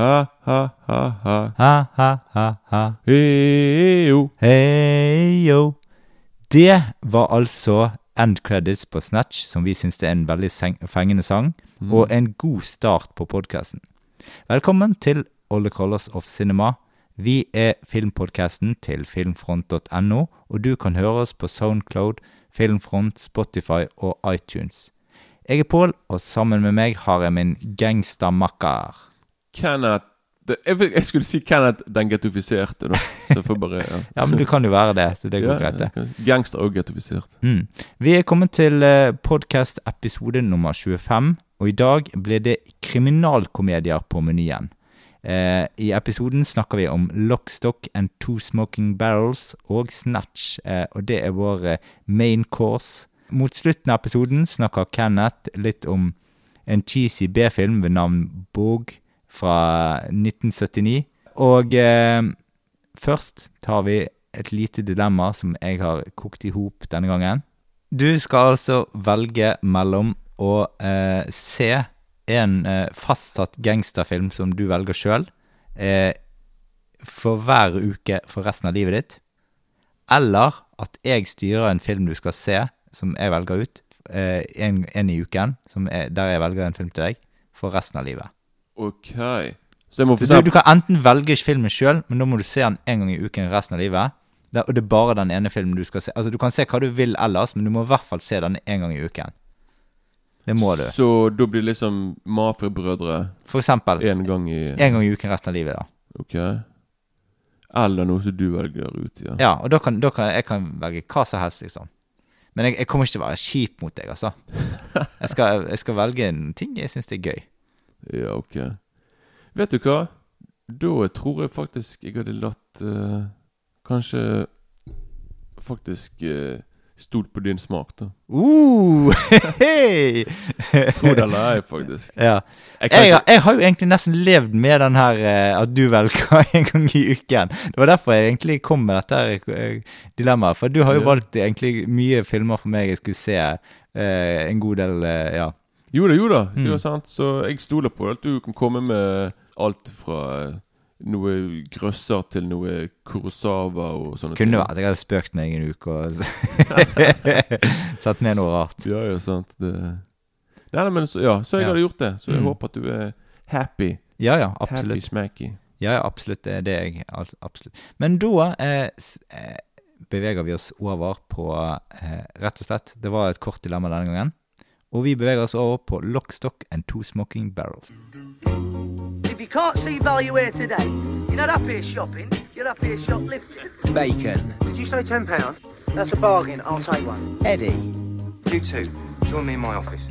Ha, ha, ha, ha. Ha, ha, ha, ha. Hei-jo. Hei-jo. Det var altså end credits på Snatch, som vi syns er en veldig fengende sang, Mm. og en god start på podkasten. Velkommen til All the Colors of Cinema. Vi er filmpodkasten til filmfront.no, og du kan høre oss på Soundcloud, Filmfront, Spotify og iTunes. Jeg er Pål, og sammen med meg har jeg min gangstermakker. Kenneth jeg, skulle si Kenneth den gettofiserte, da. Så får bare ja. Ja, men du kan jo være det, så det går Ja, greit, det. Gangster og gettofisert. Mm. Vi er kommet til eh, podcast episode nummer 25, og i dag blir det kriminalkomedier på menyen. Eh, I episoden snakker vi om Lockstock and Two Smoking Barrels og Snatch, eh, og det er vår eh, main course. Mot slutten av episoden snakker Kenneth litt om en cheesy B-film ved navn Bog fra 1979. Og eh, først tar vi et lite dilemma som jeg har kokt i hop denne gangen. Du skal altså velge mellom å eh, se en eh, fastsatt gangsterfilm som du velger sjøl, eh, for hver uke for resten av livet ditt, eller at jeg styrer en film du skal se, som jeg velger ut, eh, en, i uken, er, der jeg velger en film til deg, for resten av livet. Ok. Så jeg må Så du, du kan enten velge filmen sjøl, men da må du se den en gang i uken resten av livet. Det, og det er bare den ene filmen du skal se. Altså Du kan se hva du vil ellers, men du må i hvert fall se den en gang i uken. Det må du. Så da blir liksom Mafiabrødre For eksempel én gang i en gang i uken resten av livet. da Ok. Eller noe som du velger ut, ja. Ja, og da kan, da kan jeg kan velge hva som helst, liksom. Men jeg, jeg kommer ikke til å være kjip mot deg, altså. Jeg skal, jeg skal velge en ting jeg syns er gøy. Ja, ok. Vet du hva? Da tror jeg faktisk jeg hadde latt eh, Kanskje faktisk uh, stolt på din smak, da. Uh, hei! Tro det eller ei, faktisk. Ja. Jeg Jeg, ikke, jeg har jo egentlig nesten levd med den her uh, at du velger en gang i uken. Det var derfor jeg egentlig kom med dette eh, dilemmaet. For du har jo Ja. valgt egentlig mye filmer for meg jeg skulle se. uh, en god del, eh, ja. Jo da, jo da. Mm. Jo, sant? Så jeg stoler på at du kan komme med alt fra eh, noe grøsser til noe Kurosawa og sånne Kunne vært jeg hadde spøkt meg en uke og satt ned noe rart. Ja, ja, sant. Det Nei, nei, men så, ja, så jeg Ja. hadde gjort det. Så jeg Mm. håper at du er happy. Ja, ja, absolutt. Happy smacky. Ja, ja, absolutt. Det er det jeg absolutt. Men da eh, eh, beveger vi oss over på eh, Rett og slett, det var et kort dilemma denne gangen. Og vi beveger oss over på Lockstock and Two Smoking Barrels. If you can't see value here today, you're not up here shopping, you're up here shoplifting. Bacon. Did you say £10? That's a bargain, I'll take one. Eddie. You two, join me in my office.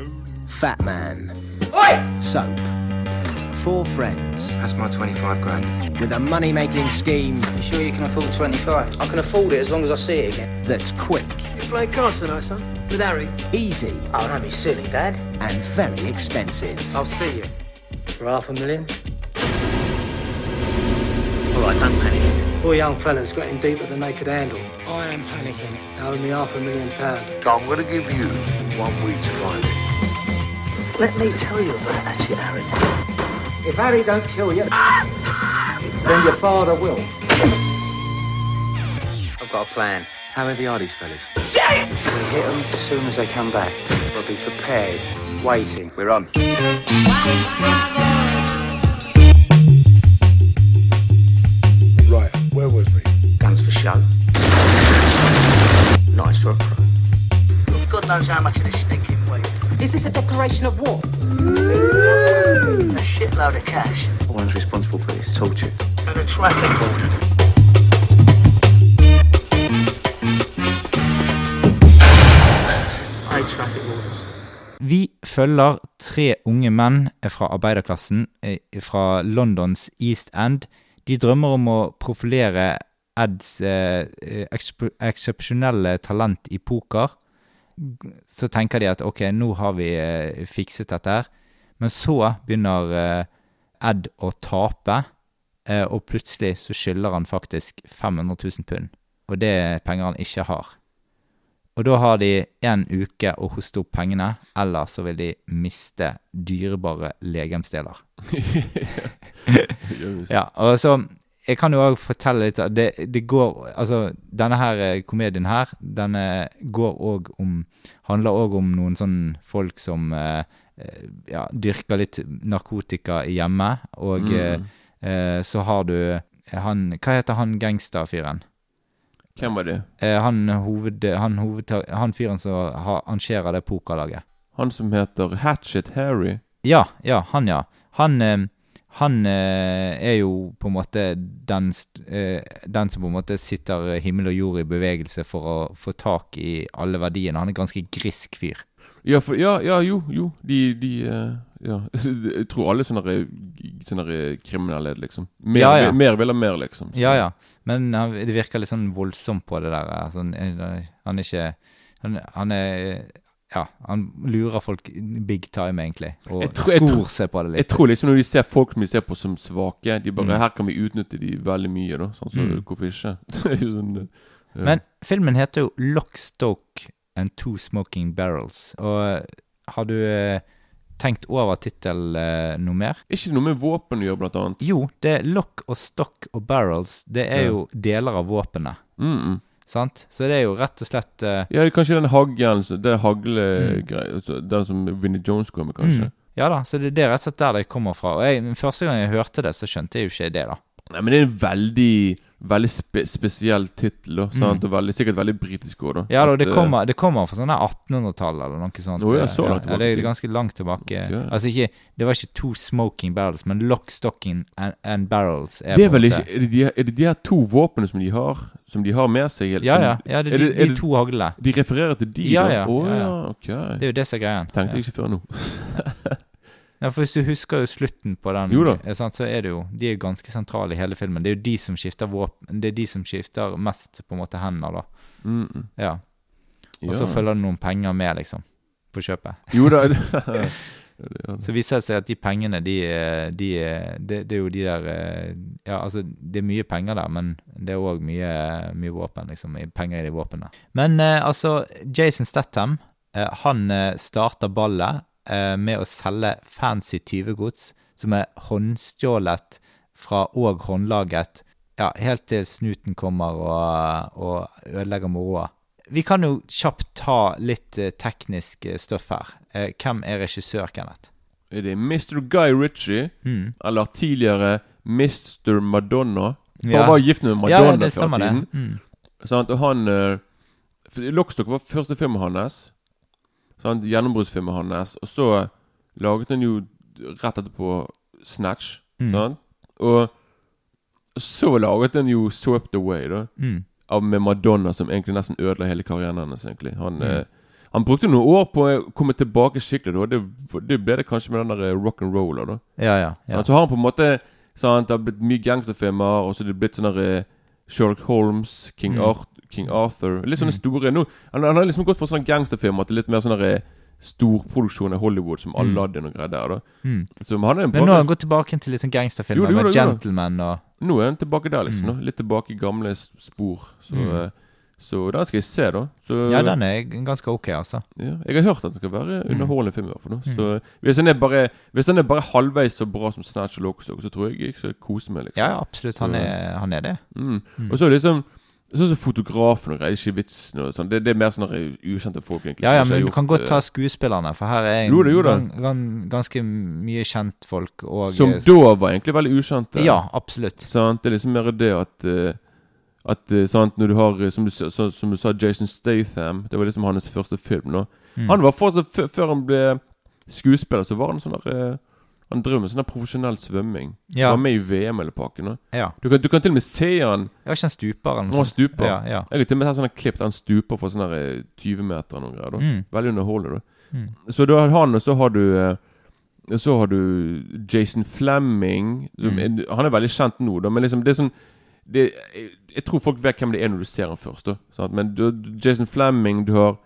Fat Man. Oi! Soap. Four friends That's my 25 grand. with a money making scheme You sure you can afford 25? I can afford it as long as I see it again. that's quick, You play cards tonight, son? With Harry? easy, Oh, don't be silly, Dad. and very expensive. I'll see you. For half a million? All right, don't panic. Poor young fella's getting deeper than they could handle. I am panicking. They owe me half a million pounds. I'm going to give you one week to find it. Let me tell you about that shit, Harry. If Harry don't kill you, then your father will. I've got a plan. How heavy are these fellas? We hit them as soon as they come back. We'll be prepared, waiting. We're on. Right, where was we? Guns for show. Nice for a pro. God knows how much of this stinking weed. Is this a declaration of war? A shitload of cash. One's responsible for this torture. And a traffic warden. Traffic wardens. Vi følger tre unge menn fra arbeiderklassen eh, fra Londons East End. De drømmer om å profilere Eds eh, eh, eksepsjonelle talent i poker. Så tenker de at ok, nå har vi eh, fikset dette her. Men så begynner eh, Ed å tape, eh, og plutselig så skylder han faktisk 500 000 pund. Og det er penger han ikke har. Og da har de en uke å hoste opp pengene, eller så vil de miste dyrebare legemsdeler. Ja, og så Jeg kan jo òg fortelle litt det, det går Altså, denne her eh, komedien her, denne går òg om Handler òg om noen sånn folk som eh, ja, dyrker litt narkotika hjemme, og Mm. eh, eh, så har du han Hva heter han gangsterfyren? Hvem var det? Eh, han hoved... Han, hoved, han fyren som arrangerer det pokerlaget. Han som heter Hatchet Harry. Ja, ja, han, ja. Han, eh, han eh, er jo på en måte den, eh, den som på en måte sitter himmel og jord i bevegelse for å få tak i alle verdiene. Han er en ganske grisk fyr. Ja, for, ja, ja, jo, jo. De, de eh, Ja. Jeg tror alle sånne, sånne kriminelle, liksom. Mer, Ja, ja. mer vil ha mer, liksom. Så- Ja, ja. Men han, det virker litt sånn voldsomt på det der. Altså, han, er- han er ikke han, han er Ja, han lurer folk big time, egentlig. Og Jeg tror- jeg skor seg på det litt. Jeg tror liksom når de ser folk som de ser på som svake De bare Mm. Her kan vi utnytte de veldig mye, da. Sånn, som Mm. hvorfor ikke? Sånn eh, Men filmen heter jo 'Lock, Stoke and Two Smoking Barrels'. Og har du eh, tenkt over tittelen eh, noe mer? Ikke noe med våpen å gjøre, blant annet. Jo, det er lock og stock og barrels. Det er Ja. jo deler av våpenet. Mm -mm. Sant? Så det er jo rett og slett uh, Ja, kanskje den haglen Det haglegreia mm. Den som Vinnie Jones går med, kanskje. mm, Ja da, så det, det er rett og slett der det kommer fra. Og jeg, Første gang jeg hørte det, så skjønte jeg jo ikke det, da. Nei, men det er en veldig Veldig spe spesiell tittel, Mm. Veldig, sikkert veldig britisk òg. Ja da, det eh, kommer, det kommer fra sånn 1800-tallet eller noe sånt. Oh, ja, så langt ja, det er ganske langt tilbake. Okay. Altså ikke Det var ikke to smoking barrels, men lock, stocking and, and barrels. Det er vel ikke Er det de, er det de her to våpnene som de har Som de har med seg? helt- Ja, ja. ja det, er de, er de to haglene. De refererer til de, Ja, da? ja, Oh, ja, ja, Okay. Det er jo det som er greia. Tenkte jeg ikke før nå. Ja, for Hvis du husker jo slutten på den, eh, sant, så er det jo De er ganske sentrale i hele filmen. Det er jo de som skifter våpen Det er de som skifter mest på en måte hender, da. Mm -mm. Ja. Og Ja. så følger det noen penger med, liksom. På kjøpet. Jo da. Så viser det seg at de pengene, de, de, de det, er jo de der eh, Ja, altså, det er mye penger der, men det er òg mye, mye våpen, liksom. Penger i de våpnene. Men eh, altså, Jason Statham, eh, han eh, starter ballet med å selge fancy tyvegods som er håndstjålet fra og håndlaget, ja, helt til snuten kommer og, og ødelegger moroa. Vi kan jo kjapt ta litt eh, teknisk eh, stoff her. Eh, hvem er regissør, Kenneth? Er det Mr. Guy Ritchie, Mm. eller tidligere Mr. Madonna? For Ja. Han var gift med Ja, Madonna det før i det. tiden. Mm. Sant? Og han Lockstock var første filmen hans. Sant? Gjennombruddsfilmen hans. Og så laget han jo rett etterpå Snatch. Mm. Sant? Og så laget han jo Swept Away, da. Mm. Av med Madonna, som egentlig nesten ødela hele karrieren hennes. egentlig Han, Mm. eh, han brukte noen år på å komme tilbake skikkelig. Da. Det, det ble det kanskje med den der rock and roller. da Ja, ja. ja. Så har han på en måte sant, Det har blitt mye gangsterfilmer, og så er det blitt sånn eh, Sherlock Holmes, King, Mm. Arth King Arthur Litt sånne Mm. store nå, han, han har liksom gått fra sånne gangsterfilmer til litt mer sånne storproduksjon i Hollywood, som Mm. Aladdin og greier der. da Mm. Så han Men nå har han gått tilbake til litt sånn gangsterfilmer med. Gentleman og Nå er han tilbake der, liksom. Mm. Litt tilbake i gamle spor. Så, Mm. eh, så den skal jeg se, da. Så, Ja, den er ganske ok, altså. ja, Jeg har hørt at det skal være Mm. underholdende film. i hvert fall. Så hvis den er bare Hvis den er bare halvveis så bra som Snatch og Lockstock, så tror jeg jeg skal kose meg. liksom Ja, absolutt. Han er, han er det. Og så liksom Sånn som fotografen og greier, ikke vitsen og sånn. Det, det er mer sånn ukjente folk, egentlig. Ja, ja, men du kan godt ta eh, skuespillerne, for her er en Jo det, jo det. gan, gan, ganske mye kjentfolk og Som eh, da var egentlig veldig ukjente. Ja, absolutt. Sant? Det er liksom mer det at eh, At eh, sant, når du har eh, som du, så, som du sa, Jason Statham Det var liksom hans første film. nå Mm. Han var fortsatt Før han ble skuespiller, så var han sånn der eh, Han driver med sånn profesjonell svømming. Ja. Han Var med i VM eller pakken. ja. Du kan, du kan til og med se han Jeg ikke en stuper han stuper. Ja, ja. Jeg har til og med sett sånne klipp der han stuper fra sånne eh, 20 meter. og noe greier Mm. Veldig underholdende. Mm. Så du har han, og så har du eh, Så har du Jason Fleming. Mm. Han er veldig kjent nå, da, men liksom det er sånn det, jeg, jeg tror folk vet hvem det er når du ser han først. da sant? Men du, Jason Fleming, du har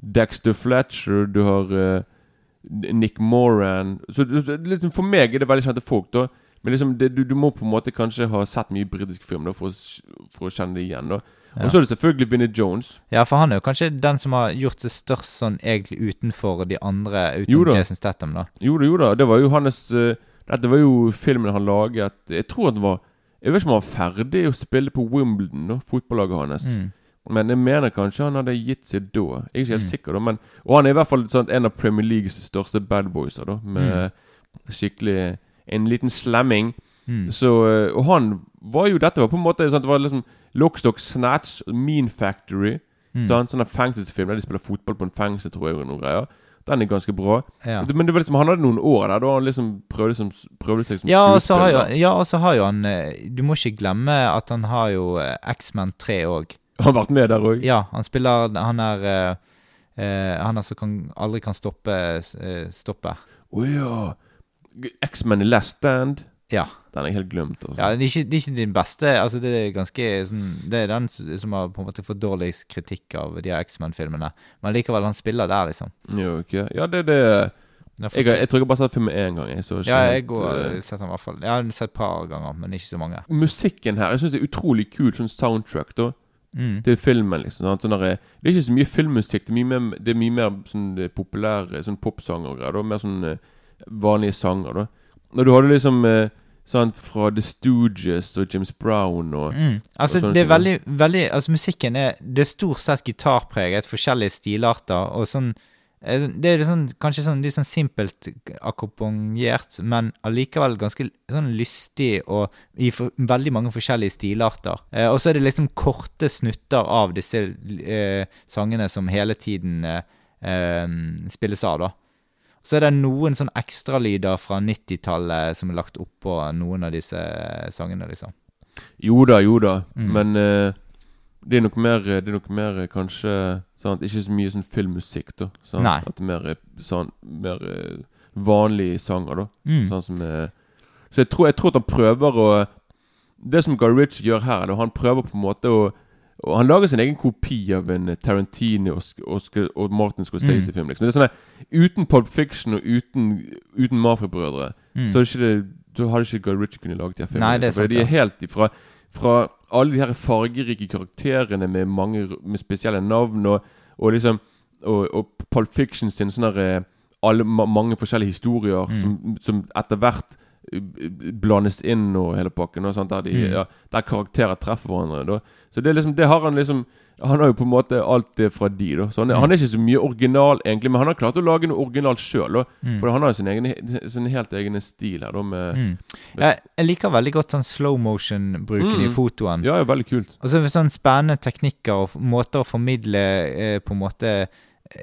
Dexter Fletcher, du har eh, Nick Moran Så liksom, For meg er det veldig kjente folk, da. Men liksom det, du, du må på en måte kanskje ha sett mye britisk film da for å, for å kjenne det igjen. da Ja. Og så er det selvfølgelig Vinnie Jones. Ja, for han er jo kanskje den som har gjort seg størst sånn egentlig utenfor de andre, utenom. Jason Statham, da. Jo da, jo da. Det var jo hans uh, Dette var jo filmen han laget Jeg tror han var Jeg vet ikke om han var ferdig å spille på Wimbledon, da, fotballaget hans. Mm. Men jeg mener kanskje han hadde gitt seg da. Jeg er ikke helt Mm. sikker, da. Men, og han er i hvert fall sånn, en av Premier Leagues største badboyser, da. Med skikkelig En liten slemming. Mm. Så, eh, og han var jo Dette var på en måte sånn, Det var liksom Lockstock Snatch, Mean Factory. Mm. Sånn en fengselsfilm der de spiller fotball på en fengsel, tror jeg. Og noen greier Den er ganske bra. Ja. Men det var liksom, han hadde noen år der da han liksom prøvde, som, prøvde seg som Ja, jo, skuespiller. ja, og så har jo han eh, Du må ikke glemme at han har jo eh, X-Men 3 òg. Han har vært med der òg. Ja, han spiller Han er uh, uh, Han er som kan, aldri kan stoppe Uh, stoppe. Å ja. X-Men i Last Stand. Ja. Den er jeg helt glemt. Også. ja det, er ikke, det er ikke din beste Altså Det er ganske sånn Det er den som har på en måte fått dårligst kritikk av de X-Men-filmene. Men likevel, han spiller der, liksom. Jo, ok. ja, det er det jeg, har- jeg tror jeg bare har sett filmen én gang. Jeg, så ja, jeg helt, går, eh, sett den i hvert fall. Jeg har sett et par ganger, men ikke så mange. Musikken her Jeg syns det er utrolig kul sånn soundtrack da Mm. til filmen. liksom sant? Sånn der, Det er ikke så mye filmmusikk. Det er mye mer, det er mye mer sånn eh, populære sånn popsanger og greier. da Mer sånn eh, vanlige sanger. da Når du hadde liksom eh, sant, fra The Stooges og James Brown og Mm. Altså, og det er veldig, veldig Altså, musikken er Det er stort sett gitarpreget, forskjellige stilarter, og sånn eh, Det er sånn, kanskje sånn, litt sånn simpelt akkompagnert, men allikevel ganske sånn lystig og i for, veldig mange forskjellige stilarter. Eh, og så er det liksom korte snutter av disse eh, sangene som hele tiden eh, eh, spilles av, da. Så er det noen sånn ekstralyder fra 90-tallet som er lagt oppå noen av disse sangene, liksom. Jo da, jo da. Mm. Men eh, det er nok mer Det er nok mer eh, kanskje sant? Ikke så mye sånn filmmusikk, da. Sant? Nei. At det er mer, eh, sånn, mer eh, vanlige sanger, da. Mm. Sånn som eh, Så jeg tror, jeg tror at han prøver å Det som Guy Ritchie gjør her, da, han prøver på en måte å og Han lager sin egen kopi av en Tarantino og, og, og Martin Scorsese-film. Liksom. Det er sånn Uten Pulp Fiction og uten, uten Mafia-brødre Mm. så det ikke det, hadde ikke Guy Ritchie kunnet lage de her filmene. Nei, det er liksom. sant, For de er helt ifra fra alle de her fargerike karakterene med mange med spesielle navn, og, og liksom Og, og Pulp Fiction sin sånn der, eh, alle, mange forskjellige historier Mm. som, som etter hvert eh, blandes inn og hele pakken. Og sånt, der, de, Mm. ja, der karakterer treffer hverandre. Da. Så det, liksom, det har han liksom Han har jo på en måte alt det fra de. Da. Så han, Mm. han er ikke så mye original, egentlig, men han har klart å lage noe originalt sjøl. Mm. For han har jo sin, egen, sin helt egen stil her, da, med Mm. Jeg, jeg liker veldig godt sånn slow motion-bruken i Mm. fotoen. Ja, ja, veldig kult. Og så sånn spennende teknikker og måter å formidle eh, på en måte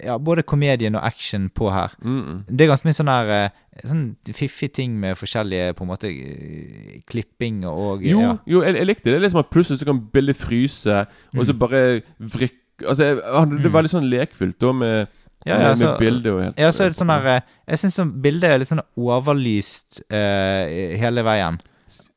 ja, både komedien og action på her. Mm -mm. Det er ganske mye sånn her eh, Sånn fiffige ting med forskjellige på en måte eh, klipping og Jo, ja. jo jeg, jeg likte det. Det er liksom at plutselig så kan bildet fryse, og så Mm. bare vrikke Altså, jeg, Det er Mm. veldig sånn lekfullt da, med, Ja, med, ja, med så- bildet og helt Ja, så er det sånn her eh, Jeg syns sånn bildet er litt sånn overlyst uh, hele veien.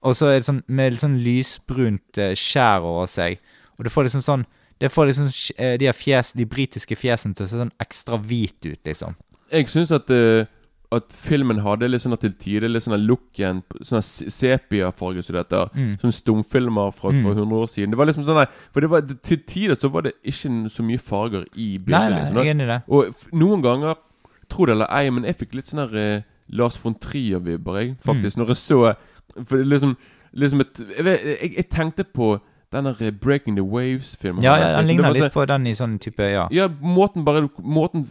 Og så er det sånn med litt sånn lysbrunt skjær over seg. Og du får liksom sånn Det får liksom eh, de fjes, de britiske fjesene til å se sånn ekstra hvit ut, liksom. Jeg syns at uh, At filmen hadde litt sånn til tider litt sånn looken Sånn se- sepiafarge som det heter. Mm. Sånne stumfilmer fra, Mm. for 100 år siden. Det var liksom sånn For det var, til tider så var det ikke så mye farger i bildet. Nei, nei, liksom, jeg er enig i det. Og noen ganger, tro det eller ei, men jeg fikk litt sånn her uh, Lars von Trier-vibber, jeg, faktisk, når jeg så For liksom, liksom et, jeg, jeg, jeg tenkte på den der Breaking the Waves-filmen. Ja, ja, den. Ligner litt på den i sånn type Ja. Ja, måten bare Måten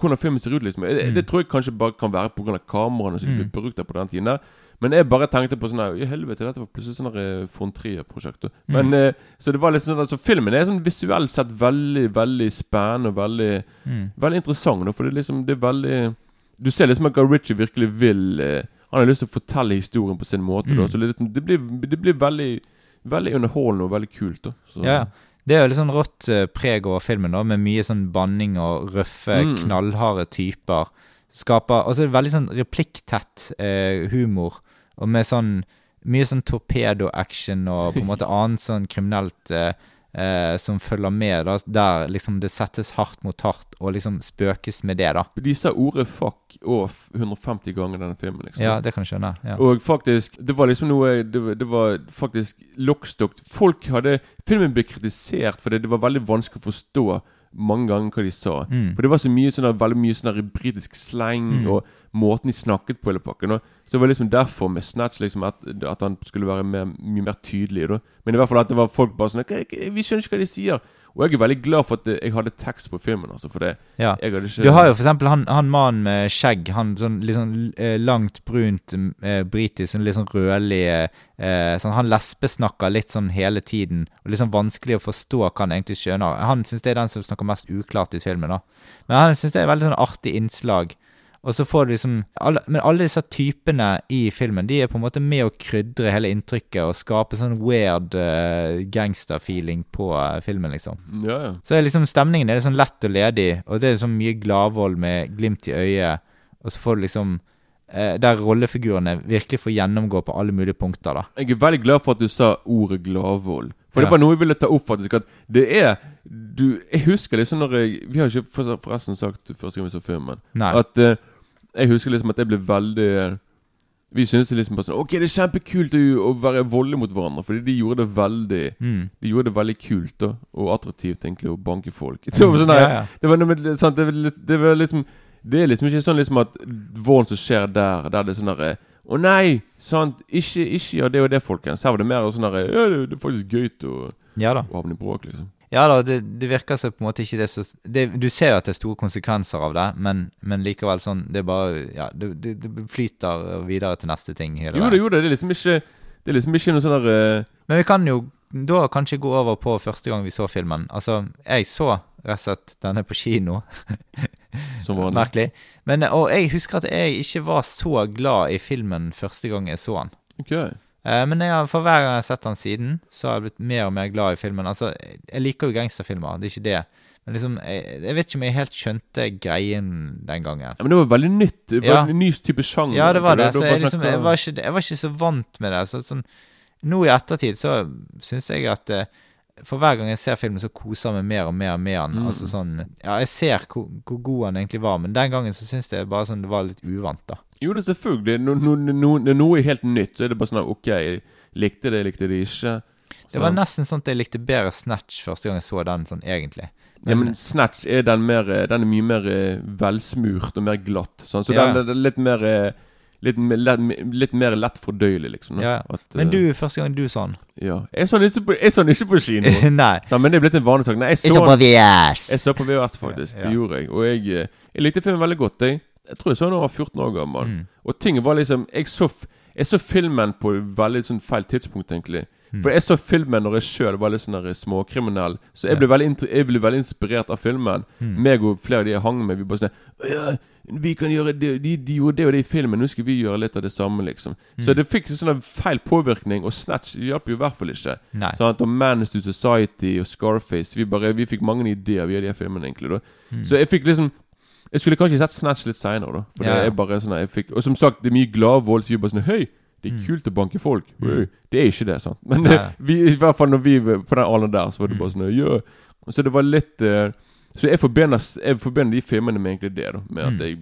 Hvordan filmen ser ut, liksom. Det, Mm. det tror jeg kanskje bare kan være pga. kameraene som ble Mm. brukt der på den tiden. der Men jeg bare tenkte på sånn I helvete, dette var plutselig sånn eh, von Trier-prosjekt. Men Mm. eh, Så det var litt sånn Altså filmen er sånn visuelt sett veldig, veldig spennende og veldig Mm. Veldig interessant, da, for det er liksom Det er veldig Du ser liksom at Guy Ritchie virkelig vil eh, Han har lyst til å fortelle historien på sin måte. Da, Mm. så det, det, blir, det blir veldig Veldig underholdende og veldig kult. da så. Ja. Det er jo litt sånn rått eh, preg over filmen, da, med mye sånn banning og røffe, Mm. knallharde typer. Skaper Og så er det veldig sånn replikktett eh, humor, og med sånn mye sånn torpedo-action og på en måte annet sånn kriminelt eh, eh, som følger med, da, der liksom det settes hardt mot hardt, og liksom spøkes med det, da. De sa ordet fuck og 150 ganger i denne filmen. liksom Ja, det kan jeg skjønne. Ja. Og faktisk, det var liksom noe Det, var- det var faktisk lockstock Folk hadde Filmen ble kritisert fordi det var veldig vanskelig å forstå mange ganger hva de sa. Mm. For det var så mye sånn veldig mye sånn britisk slang Mm. og måten de snakket på hele pakken. Og så det var liksom derfor med Snatch liksom at, at han skulle være mer, mye mer tydelig. Da. Men i hvert fall at det var folk bare sånn "Ok, ok, Vi skjønner ikke hva de sier. Og jeg er veldig glad for at jeg hadde tekst på filmen. Altså, for det Ja. jeg hadde ikke Du har jo for eksempel han, han mannen med skjegg, han sånn litt sånn eh, langt, brunt, eh, britisk, sånn litt sånn rødlig eh, sånn, Han lesbesnakker litt sånn hele tiden, og litt sånn vanskelig å forstå hva han egentlig skjønner. Han syns det er den som snakker mest uklart i filmen, da. Men han syns det er veldig sånn artig innslag. Og så får du liksom alle, Men alle disse typene i filmen De er på en måte med å krydre hele inntrykket og skape sånn weird eh, gangsterfeeling på uh, filmen, liksom. Ja, ja. Så er liksom stemningen er sånn lett og ledig, og det er sånn mye gladvold med glimt i øyet. Og så får du liksom eh, Der rollefigurene virkelig får gjennomgå på alle mulige punkter, da. Jeg er veldig glad for at du sa ordet gladvold. For Ja. det var noe jeg ville ta opp, faktisk. At det er du, Jeg husker liksom når jeg Vi har ikke forresten sagt første gang vi så filmen, Nei. at eh, Jeg husker liksom at jeg ble veldig Vi syntes liksom bare sånn Ok, det er kjempekult å, å være voldelig mot hverandre, fordi de gjorde det veldig Mm. De gjorde det veldig kult da og attraktivt egentlig å banke folk. Det var, sånn Ja, ja. det var, med- sant, det, var det var liksom Det er liksom ikke sånn liksom at volden som skjer der, der det er sånn derre Å nei! Sant? Ikke, ikke ja, det og det, folkens. Her var det mer sånn derre Ja, det, det er faktisk gøy å, Ja å havne i bråk, liksom. Ja da, det, det virker så på en måte ikke det så det, Du ser jo at det er store konsekvenser av det, men, men likevel sånn Det bare Ja, det, det, flyter videre til neste ting. hele Jo, det jo det. Det er liksom ikke Det er liksom ikke noe sånn der Men vi kan jo da kanskje gå over på første gang vi så filmen. Altså, jeg så rett og slett denne på kino. som vanlig. Merkelig. Men, og jeg husker at jeg ikke var så glad i filmen første gang jeg så den. Ok. Eh, men har- for hver gang jeg har sett den siden, så har jeg blitt mer og mer glad i filmen. Altså, Jeg liker jo gangsterfilmer, det er ikke det. Men liksom, jeg, jeg vet ikke om jeg helt skjønte greien den gangen. Ja, men det var veldig nytt. Det var Ja. en ny type sjanger. Ja, det var det. Så jeg, liksom, jeg, var ikke, jeg var ikke så vant med det. Så, sånn, nå i ettertid så syns jeg at eh, for hver gang jeg ser filmen, så koser jeg meg mer og mer med den. Mm. Altså sånn Ja, jeg ser hvor, hvor god han egentlig var, men den gangen så syns jeg bare sånn det var litt uvant, da. Jo, det er selvfølgelig. No, no, no, no, noe er helt nytt, så er det bare sånn Ok, jeg likte det, jeg likte det ikke. Det var nesten sånn at jeg likte bedre Snatch første gang jeg så den, sånn egentlig. Ja, men Snatch er den mer eh, Den er mye mer eh, velsmurt og mer glatt. Sånn, så Ja. den er litt mer eh, Litt, litt mer lett fordøyelig, liksom. da. Ja. At, Men eh, du, første gang du så den? Ja. Jeg så den ikke på, jeg så den ikke på kino. Nei. Så, men det er blitt en vanlig sak. Nei, jeg så, den- VS! jeg så på VHS, faktisk. Ja. Det gjorde jeg. Og jeg, eh, jeg likte filmen veldig godt. Jeg, jeg tror jeg så den da jeg var 14 år gammel. Mm. Og ting var liksom Jeg så, jeg så filmen på veldig sånn feil tidspunkt, egentlig. Mm. For jeg så filmen når jeg sjøl var litt sånn småkriminell. Så jeg ble, veldig, jeg ble veldig inspirert av filmen. Mm. Meg og flere av de jeg hang med, vi bare sånn «Å ja, Vi kan gjøre det de, de gjorde det og det i filmen, nå skal vi gjøre litt av det samme, liksom. Mm. Så det fikk sånn feil påvirkning, og Snatch hjalp jo i hvert fall ikke. Nei. Sånn og Man's to Society og Scarface Vi bare, vi fikk mange ideer via de her filmene, egentlig. da Mm. Så jeg fikk liksom Jeg skulle kanskje sett Snatch litt seinere, da. For Ja, det er bare sånn jeg fikk Og som sagt, det er mye gladvold. Så vi bare sånn Høy! Det er Mm. kult å banke folk. Mm. Det er ikke det, sant. Men Nei. vi, i hvert fall når vi på den alderen der, så var det Mm. bare sånn yeah. Så det var litt eh, Så jeg forbinder, jeg forbinder de filmene med egentlig det, da. Med Mm. at jeg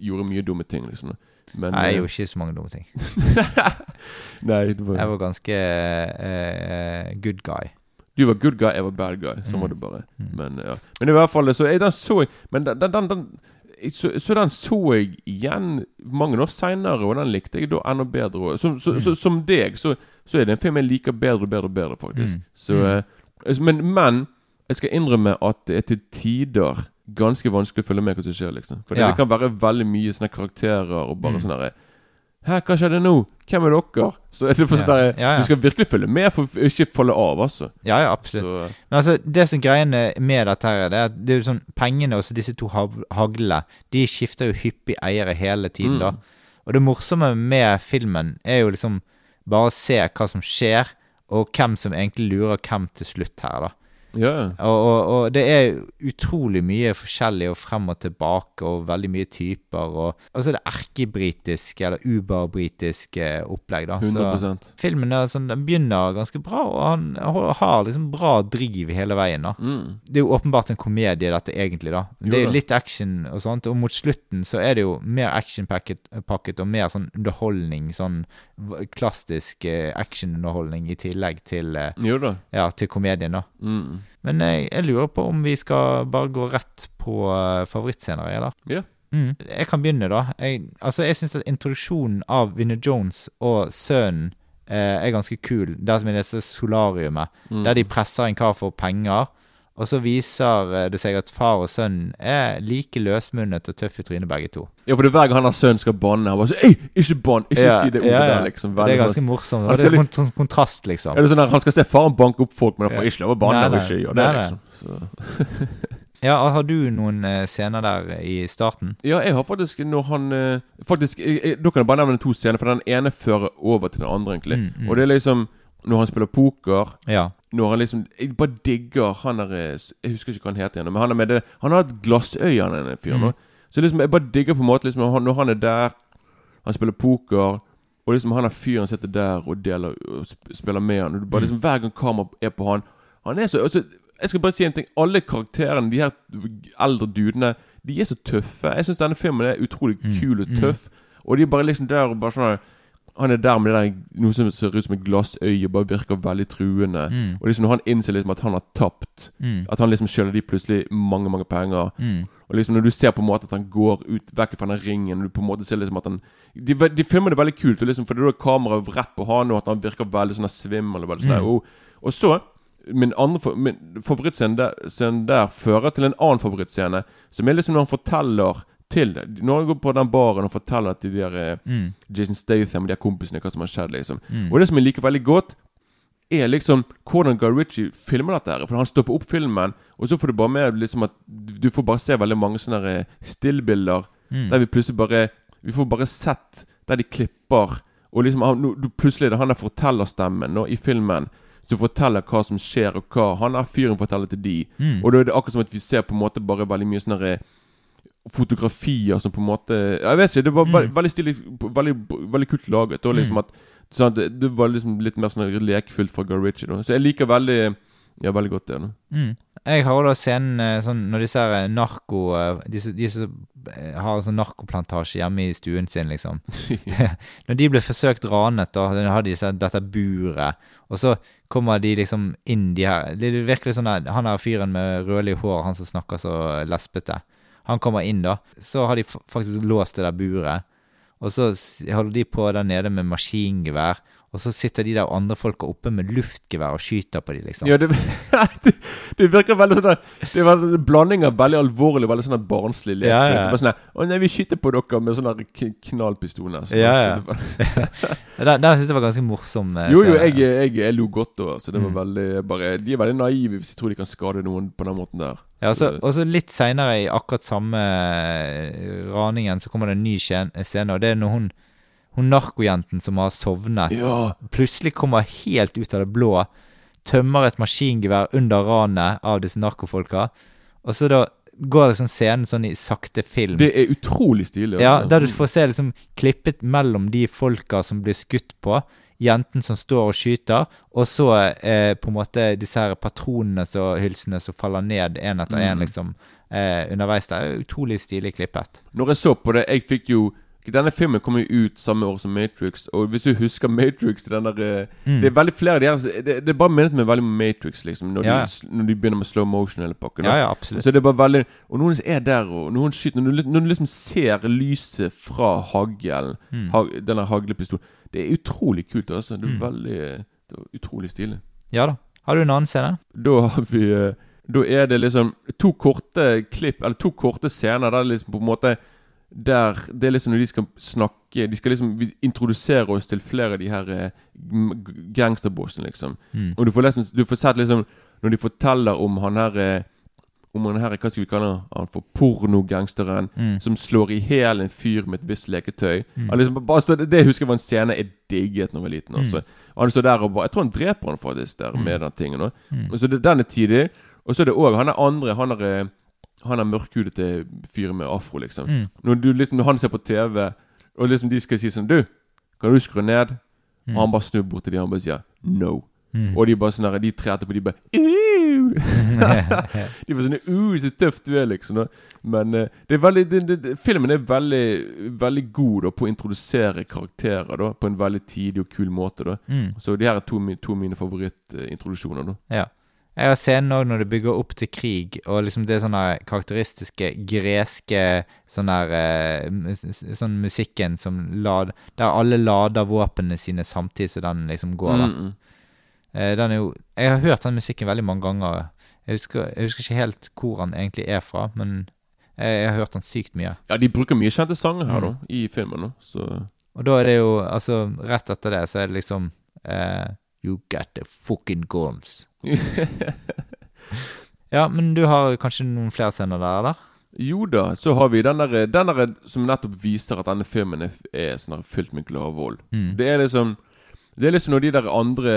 gjorde mye dumme ting, liksom. Men Nei, jeg eh, gjorde ikke så mange dumme ting. Nei, det var, Jeg var ganske uh, good guy. Du var good guy, jeg var bad guy. Sånn Mm. var det bare. Mm. Men ja Men i hvert fall Så jeg, den så jeg Men den, den, den, så, så den så jeg igjen mange år seinere, og den likte jeg da enda bedre. Som, så, Mm. så, som deg, så, så er det en film jeg liker bedre og bedre og bedre, faktisk. Mm. Så, Mm. men, men jeg skal innrømme at det er til tider ganske vanskelig å følge med hva som skjer, liksom. For Ja. det kan være veldig mye sånne karakterer og bare Mm. sånn herre Hæ, hva skjedde nå? Hvem er dere? Så er det for sånn Ja, ja. Du skal virkelig følge med for å ikke falle av, altså. Ja, ja, absolutt. Så, Men altså, det som greiene med dette her, det er at det er jo sånn pengene og disse to haglene, de skifter jo hyppig eiere hele tiden, Mm. da. Og det morsomme med filmen er jo liksom bare å se hva som skjer, og hvem som egentlig lurer hvem til slutt her, da. Ja. Og, og, og det er utrolig mye forskjellig og frem og tilbake, og veldig mye typer. Og, og så er det erkebritiske eller uberbritiske opplegg, da. Så 100 filmen er sånn, den begynner ganske bra, og han har- liksom bra driv hele veien, da. mm. Det er jo åpenbart en komedie, dette egentlig, da. Det er jo litt action og sånt, og mot slutten så er det jo mer actionpakket pakket og mer sånn underholdning, sånn klassisk eh, actionunderholdning i tillegg til, eh, ja, til komedien, da. Mm. Men jeg, jeg lurer på om vi skal bare gå rett på uh, favorittscener, eller? Ja. Mm. Jeg kan begynne, da. Jeg, altså, jeg syns at introduksjonen av Vinnie Jones og sønnen eh, er ganske kul. Det som er dette solariumet, Mm. der de presser en kar for penger. Og så viser eh, det seg at far og sønn er like løsmunnet og tøffe i trynet, begge to. Ja, for det er hver gang han har sønn skal banne, han bare sånn Ei, ikke bann! Ikke Ja, si det ordet ja, ja. der, liksom. Det er ganske sånn- morsomt. Og det er litt- kon kon kontrast, liksom. Er det sånn at Han skal se faren banke opp folk, men han får ikke lov å banne. Nei, ikke gjøre det, Nei, nei. liksom. Så. Ja, Har du noen eh, scener der i starten? Ja, jeg har faktisk når han eh, Faktisk, jeg, Da kan jeg bare nevne to scener, for den ene fører over til den andre, egentlig. Mm, mm. Og det er liksom når han spiller poker Ja. Når han liksom Jeg bare digger han der eh, Jeg husker ikke hva han heter igjen, men han er med det Han har et glassøye, han er fyren. Mm. nå. Så liksom jeg bare digger på en måte liksom Når han er der, han spiller poker og liksom han der fyren sitter der og deler og spiller med han. Og du bare Mm. liksom Hver gang kamera er på han Han er så altså, Jeg skal bare si en ting. Alle karakterene, de her eldre dudene, de er så tøffe. Jeg syns denne filmen er utrolig Mm. kul og Mm. tøff. Og de er bare liksom der og bare sånn Han er der med det der noe som ser ut som et glassøye, bare virker veldig truende. Mm. Og liksom når han innser liksom at han har tapt Mm. At han liksom skylder de plutselig mange, mange penger. Mm. Og liksom når du ser på en måte at han går ut vekk fra den ringen, og du på en måte ser liksom at han De, de filmer det veldig kult, og liksom, for da er kameraet rett på han, og at han virker veldig sånn svimmel. Og, veldig sånn Mm. og, og så Min andre min favorittscene der, der fører til en annen favorittscene, som er liksom når han forteller til Når han går på den baren og forteller til de der eh, Mm. Jason Statham og de her kompisene hva som har skjedd, liksom. Mm. Og det som jeg liker veldig godt, er liksom hvordan Guy Ritchie filmer dette. her For han stopper opp filmen, og så får du bare med liksom at du får bare se veldig mange sånne eh, stillbilder Mm. der vi plutselig bare Vi får bare sett der de klipper, og liksom han, du, plutselig er det han der fortellerstemmen nå i filmen som forteller hva som skjer, og hva han er fyren forteller til de. Mm. Og da er det akkurat som at vi ser på en måte bare veldig mye sånne der, fotografier som på en måte Jeg vet ikke, det var Mm. veldig stilig Veldig, veldig kult laget. Og liksom Mm. at sånn, det, det var liksom litt mer sånn lekfullt fra Guy Ritchie. Da. Så jeg liker veldig Ja, veldig godt det. Da. Mm. Jeg har da scenen eh, sånn når disse her narko eh, De som eh, har sånn narkoplantasje hjemme i stuen sin, liksom. når de ble forsøkt ranet, da har de dette buret, og så kommer de liksom inn de her Det er virkelig sånn at Han her fyren med rødlig hår, han som snakker så lesbete, han kommer inn, da. Så har de faktisk låst det der buret. Og så holder de på der nede med maskingevær. Og så sitter de der andre folka oppe med luftgevær og skyter på de, liksom. Ja, det, det, det virker veldig sånn Det var en blanding av veldig alvorlig og veldig sånn barnslig lek. Ja, ja. Bare sånn der, Å nei, vi skyter på dere med sånne knallpistoler. Så Ja, ja. Den, den syns jeg var ganske morsom. eh, Jo, jo, jeg, jeg, jeg lo godt da. Så det var Mm. veldig bare, De er veldig naive hvis de tror de kan skade noen på den måten der. Ja, det- og så litt seinere i akkurat samme eh, raningen så kommer det en ny scene, og det er når hun hun narkojenten som har sovnet, Ja. plutselig kommer helt ut av det blå, tømmer et maskingevær under ranet av disse narkofolka, og så da går liksom scenen sånn i sakte film. Det er utrolig stilig. Ja, altså. der du får se liksom klippet mellom de folka som blir skutt på, jenten som står og skyter, og så eh, på en måte disse her patronene og hylsene som faller ned én etter én, Mm. liksom, eh, underveis der. Utrolig stilig klippet. Når jeg så på det Jeg fikk jo Denne filmen kom jo ut samme år som Matrix, og hvis du husker Matrix den der, eh, Mm. Det er veldig flere av de her Det, det er bare minnet meg veldig om Matrix, liksom. Når, Ja. de, når de begynner med slow motion hele pakken. Ja, ja, absolutt. Så det er bare veldig Og noen er der, og noen skyter Når du, når du liksom ser lyset fra haglen, Mm. ha, denne haglepistolen Det er utrolig kult, altså. Det er Mm. veldig Det er utrolig stilig. Ja da. Har du en annen scene? Da har vi eh, Da er det liksom to korte klipp, eller to korte scener der liksom på en måte Der Det er liksom når de skal snakke De skal liksom introdusere oss til flere av de her eh, gangsterbossene, liksom. Mm. Og du får, liksom, du får sett liksom Når de forteller om han her eh, om han her Hva skal vi kalle han for pornogangsteren Mm. som slår i hjel en fyr med et visst leketøy. Han liksom bare står, det husker jeg var en scene jeg digget da jeg var liten. Altså. Mm. Han står der og bare Jeg tror han dreper han faktisk der med den tingen. Mm. Og så det, Den er tidig. Og så er det òg han er andre Han er eh, Han er mørkhudete fyr med afro, liksom. Mm. Når, du, liksom, når han ser på TV, og liksom de skal si sånn Du, kan du skru ned? Og han bare snur bort til de han bare sier no. Mm. Og de bare sånn de tre etterpå, de bare! De bare sånn uh, Så tøft du er, liksom. Men uh, det er veldig det, det, filmen er veldig Veldig god da på å introdusere karakterer da på en veldig tidig og kul måte. da Mm. Så de her er to, to mine favorittintroduksjoner. da Ja. Jeg har scenen òg når det bygger opp til krig, og liksom det sånne karakteristiske greske sånn der eh, Sånn musikken som lad, Der alle lader våpnene sine samtidig som den liksom går. da Mm, mm. Eh, Den er jo Jeg har hørt den musikken veldig mange ganger. Jeg husker, jeg husker ikke helt hvor han egentlig er fra, men jeg, jeg har hørt den sykt mye. Ja, de bruker mye kjente sanger her Mm. da i filmen. da Så Og da er det jo Altså, rett etter det så er det liksom eh, You got the fucking guns. Ja, men du har kanskje noen flere scener der, eller? Jo da, så har vi den der, den der som nettopp viser at denne filmen er, er sånn fylt med gladvold. Mm. Det er liksom Det er liksom når de der andre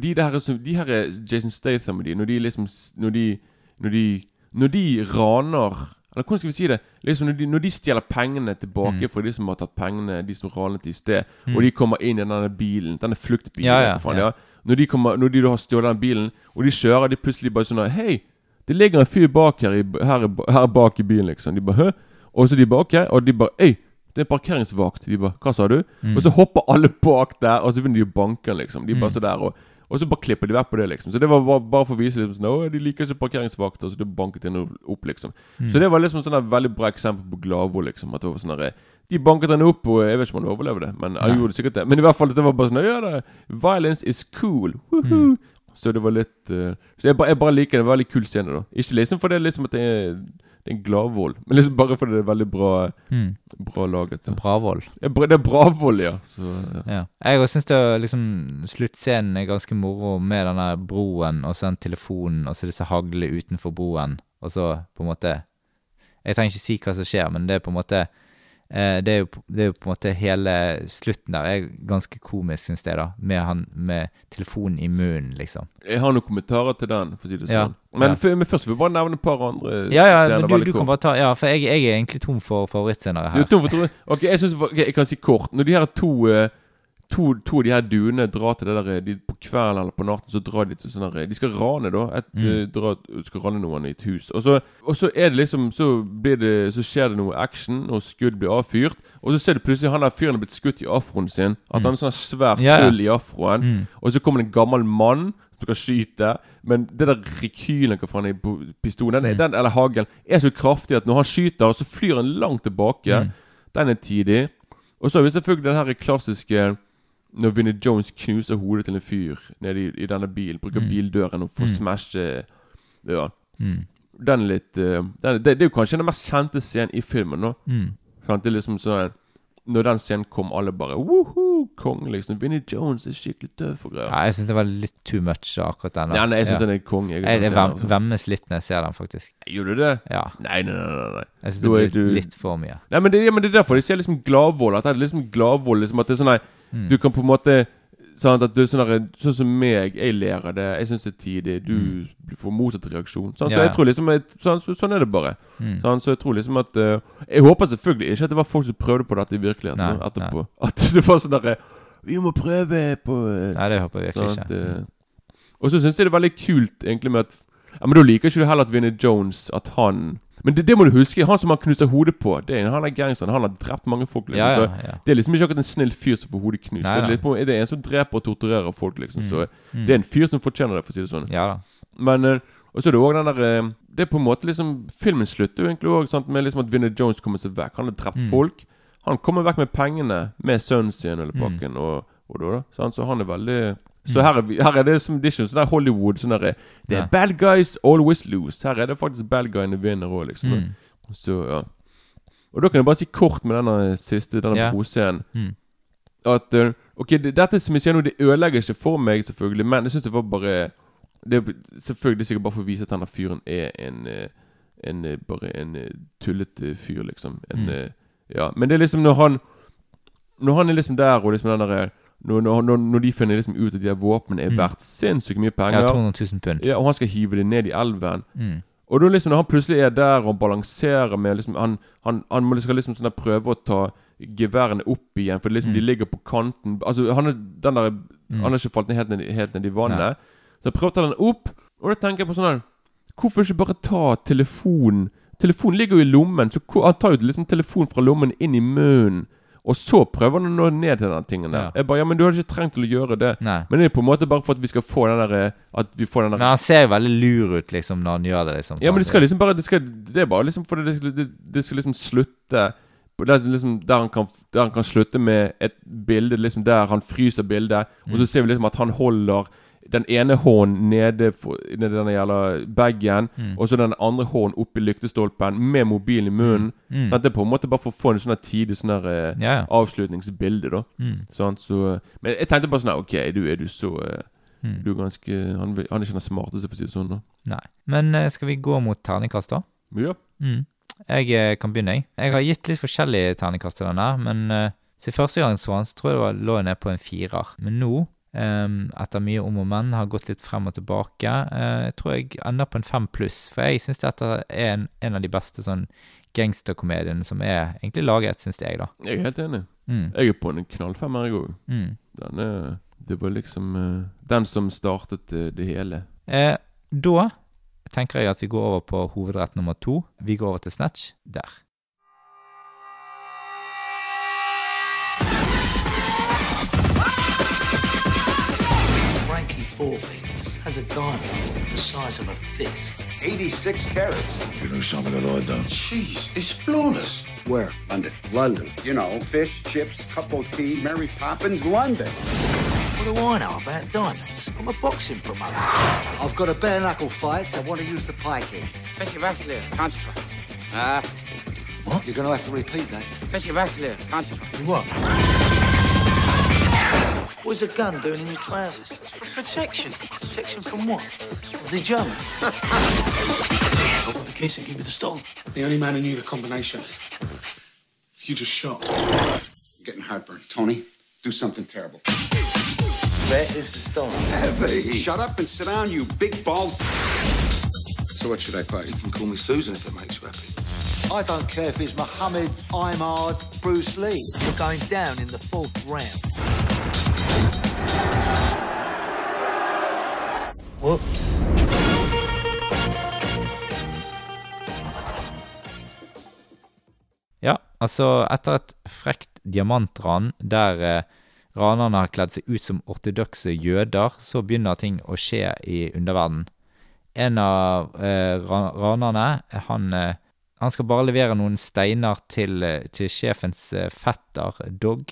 De der som De her er Jason Statham og de Når de liksom Når de Når de Når de raner Eller hvordan skal vi si det? Liksom når de, når de stjeler pengene tilbake Mm. fra de som har tatt pengene, de som ranet i sted, og de kommer inn i denne bilen, denne fluktbilen Ja, ja, faen, ja. ja. Når de, kommer, når de da har stjålet den bilen, og de kjører, de plutselig bare sånn Hei, det ligger en fyr bak her, i, her, her bak i bilen, liksom. De bare Hø? Og så de bare OK. Og de bare Øy, det er en parkeringsvakt. De bare Hva sa du? Mm. Og så hopper alle bak der, og så begynner de å banke liksom. De bare Mm. så der og og så bare klipper de vekk på det, liksom. Så det var bare, bare for å vise liksom sånn Å, de liker ikke parkeringsvakter, så det banket henne opp, liksom. Mm. Så det var liksom sånn et veldig bra eksempel på Glavo, liksom. At det var sånn De banket henne opp, og jeg vet ikke om han overlevde, men Nei. han gjorde sikkert det. Men i hvert fall, det var bare sånn Ja, det, violence is cool. Woohoo. Så det var litt uh, Så jeg bare, jeg bare liker det. Det veldig kul scene, da. Ikke liksom fordi det liksom at det er, det er en gladvoll. men liksom bare fordi det er veldig bra, Mm. bra laget. Ja. Bravoll. Ja, Det er Bravoll, ja. Så ja. Ja. Jeg òg syns liksom sluttscenen er ganske moro med den der broen, og så den telefonen, og så disse haglene utenfor broen, og så på en måte Jeg trenger ikke si hva som skjer, men det er på en måte det, er jo, det er jo på en måte hele slutten der er ganske komisk, syns jeg, da. Med han med telefonen i munnen, liksom. Jeg har noen kommentarer til den, for å si det Ja, sånn. Men, ja. For, men først vil jeg bare nevne et par andre Ja, ja, scener du, du kan bare ta Ja, for jeg, jeg er egentlig tom for favorittscener Du er her. tom for Ok, jeg synes, okay, jeg kan si kort. Når de her to eh, To, to av de her duene drar til det der de, På kvelden eller på natten så drar de til sånn der De skal rane, da. Et, Mm. eh, dra, skal rane noen i et hus. Og så, og så er det liksom Så blir det Så skjer det noe action, og skudd blir avfyrt. Og så ser du plutselig han der fyren er blitt skutt i afroen sin. At han er sånn svært yeah. hull i afroen. Mm. Og så kommer det en gammel mann som skal skyte. Men det der rekylen hva faen på pistolen, den, Mm. den, eller haglen, er så kraftig at når han skyter, så flyr han langt tilbake. Mm. Den er tidig. Og så har vi selvfølgelig den her klassiske når Vinnie Jones knuser hodet til en fyr nede i, i denne bilen. Bruker Mm. bildøren og får Mm. smashe Ja. Mm. Den er litt uh, den, det, det er jo kanskje den mest kjente scenen i filmen. nå Mm. Det er liksom sånn Når den scenen kom, alle bare Woho! Konge, liksom. Vinnie Jones er skikkelig død og greier. Ja, jeg syns det var litt too much, akkurat den. Ja, nei, jeg syns Ja. den er konge. Jeg, Jeg, jeg altså. vemmes litt når jeg ser den, faktisk. Gjorde du det? Ja. Nei, nei, nei. nei. Jeg syns det blir du- litt for mye. Nei, men det, ja, men det er derfor de ser liksom gladvold. At det er liksom gladvold liksom At det er sånn nei, Mm. Du kan på en måte Sant, at du, sånn, der, sånn som meg, jeg ler av det. Jeg syns det er tidlig. Du, du får motsatt reaksjon. Sant? Så ja. jeg tror liksom jeg, sånn, så, sånn er det bare. Mm. Sånn, Så jeg tror liksom at uh, Jeg håper selvfølgelig ikke at det var folk som prøvde på dette i virkeligheten Nei, etterpå. Nei. At det var sånn derre Vi må prøve på eh, Nei, det håper jeg virkelig ikke. eh. Og så syns jeg det er veldig kult egentlig med at Ja, Men da liker ikke du heller at Vinnie Jones At han Men det, det må du huske. Han som han knuser hodet på, Det er, han er gangsteren. Han har drept mange folk. Liksom. Ja, ja, ja, ja. det er liksom ikke akkurat en snill fyr som får hodet knust. Nei, det, er litt på, det er en som dreper og torturerer folk, liksom. Så Mm. det er en fyr som fortjener det, for å si det sånn. Ja da. Men eh, Og så er det òg den der eh, Det er på en måte liksom Filmen slutter jo egentlig òg med liksom at Vinnie Jones kommer seg vekk. Han har drept Mm. folk. Han kommer vekk med pengene, med sønnen sin eller Mm. pakken, og, og da, da. Så han er veldig Så her er, vi, her er det som det er ikke sånn der Hollywood sånn derre Det er bad guys always lose. Her er det faktisk bad guyene vinner òg, liksom. Mm. Så ja. Og da kan jeg bare si kort med denne siste, denne yeah. broscenen Mm. at eh, Ok, det, dette som jeg sier nå, det ødelegger ikke for meg, selvfølgelig, men jeg syns det var bare det er selvfølgelig sikkert bare for å vise at denne fyren er en, eh, en eh, Bare en eh, tullete fyr, liksom. En, Mm. eh, ja. Men det er liksom når han Når han er liksom der, og liksom den derre når, når, når, de finner liksom ut at de her våpnene er Mm. verdt sinnssykt mye penger Ja, 200 000 pund. ja, og han skal hive det ned i elven Mm. Og da liksom når han plutselig er der og balanserer med liksom Han, han, han må skal liksom sånn der prøve å ta geværene opp igjen, for liksom Mm. de ligger på kanten Altså han er den der Mm. Han har ikke falt ned helt, ned, helt ned i vannet. Ja. Så jeg prøver å ta den opp, og da tenker jeg på sånn her Hvorfor ikke bare ta telefonen Telefonen ligger jo i lommen, så han tar jo liksom telefonen fra lommen inn i munnen. Og så prøver han å nå ned til den tingen der. Ja. Jeg bare, ja, men du hadde ikke trengt til å gjøre det. Nei. Men det er på en måte bare for at vi skal få den der eh, At vi får den der Men han ser jo veldig lur ut liksom når han gjør det. liksom Ja, men det skal liksom bare Det, skal, det er bare liksom fordi det, det, det skal liksom slutte på det er liksom der han, kan, der han kan slutte med et bilde liksom der han fryser bildet, og så ser vi liksom at han holder den ene hånden nede for, nede denne jævla bagen, Mm. og så den andre hånden oppi lyktestolpen med mobilen i munnen. Mm. Sånn det er på en måte bare for å få en sånn tidlig sånn her eh, ja. avslutningsbilde, da. Mm. Sånn, så, men jeg tenkte bare sånn Ok, du er du så eh, Mm. Du er ganske Han, han er ikke den smarteste, for å si det sånn. da Nei. Men eh, skal vi gå mot terningkast, da? Ja. Mm. Jeg eh, kan begynne, jeg. Jeg har gitt litt forskjellige terningkast til den her, men uh, siden første gang så han, så tror jeg det var, lå jeg ned på en firer. Men nå, etter mye om og men, har gått litt frem og tilbake, eh, jeg tror jeg ender på en fem pluss. For jeg syns dette er en, en av de beste sånn gangsterkomediene som er egentlig laget, syns jeg, da. Jeg er helt enig. Mm. Jeg er på en knallfemmer, jeg òg. Mm. Den er Det var liksom eh, den som startet eh, det hele. Eh, da tenker jeg at vi går over på hovedrett nummer to. Vi går over til Snatch. Der. Four Fingers has a diamond the size of a fist. 86 carats. You know something that I don't? Jeez, it's flawless. Where? London. London. You know, fish, chips, cup of tea, Mary Poppins, London. What do I know about diamonds? I'm a boxing promoter. I've got a bare knuckle fight. so I want to use the pike in. Festivalsleer, concentrate. Ah, What? You're going to have to repeat that. festivalsleer, concentrate. What? What's a gun doing in your trousers? For protection. Protection from what? The Germans. I'll the case and give you the stone. The only man who knew the combination. You just shot. I'm getting heartburn. Tony, do something terrible. Where is the stone? Heavy. Shut up and sit down, you big bald. So what should I play? You can call me Susan if it makes you happy. I don't care if it's Muhammad, Imard, Bruce Lee. You're going down in the fourth round. Whoops. Ja, altså etter et frekt diamantran der eh, ranerne har kledd seg ut som ortodokse jøder, så begynner ting å skje i underverden. En av eh, ranerne, han, eh, han skal bare levere noen steiner til, eh, til sjefens eh, fetter, Dog,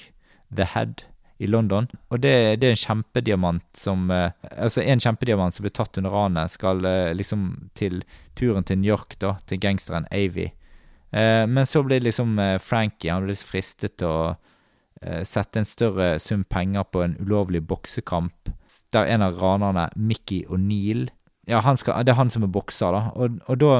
The Head, i London. Og det, det er en kjempediamant som eh, Altså en kjempediamant som ble tatt under ranet, skal liksom til turen til New York, da, til gangsteren Avy. Men så ble liksom Frankie Han ble fristet til å sette en større sum penger på en ulovlig boksekamp. Der en av ranerne, Mickey O'Neill Ja, han skal, det er han som er bokser, da. Og, og da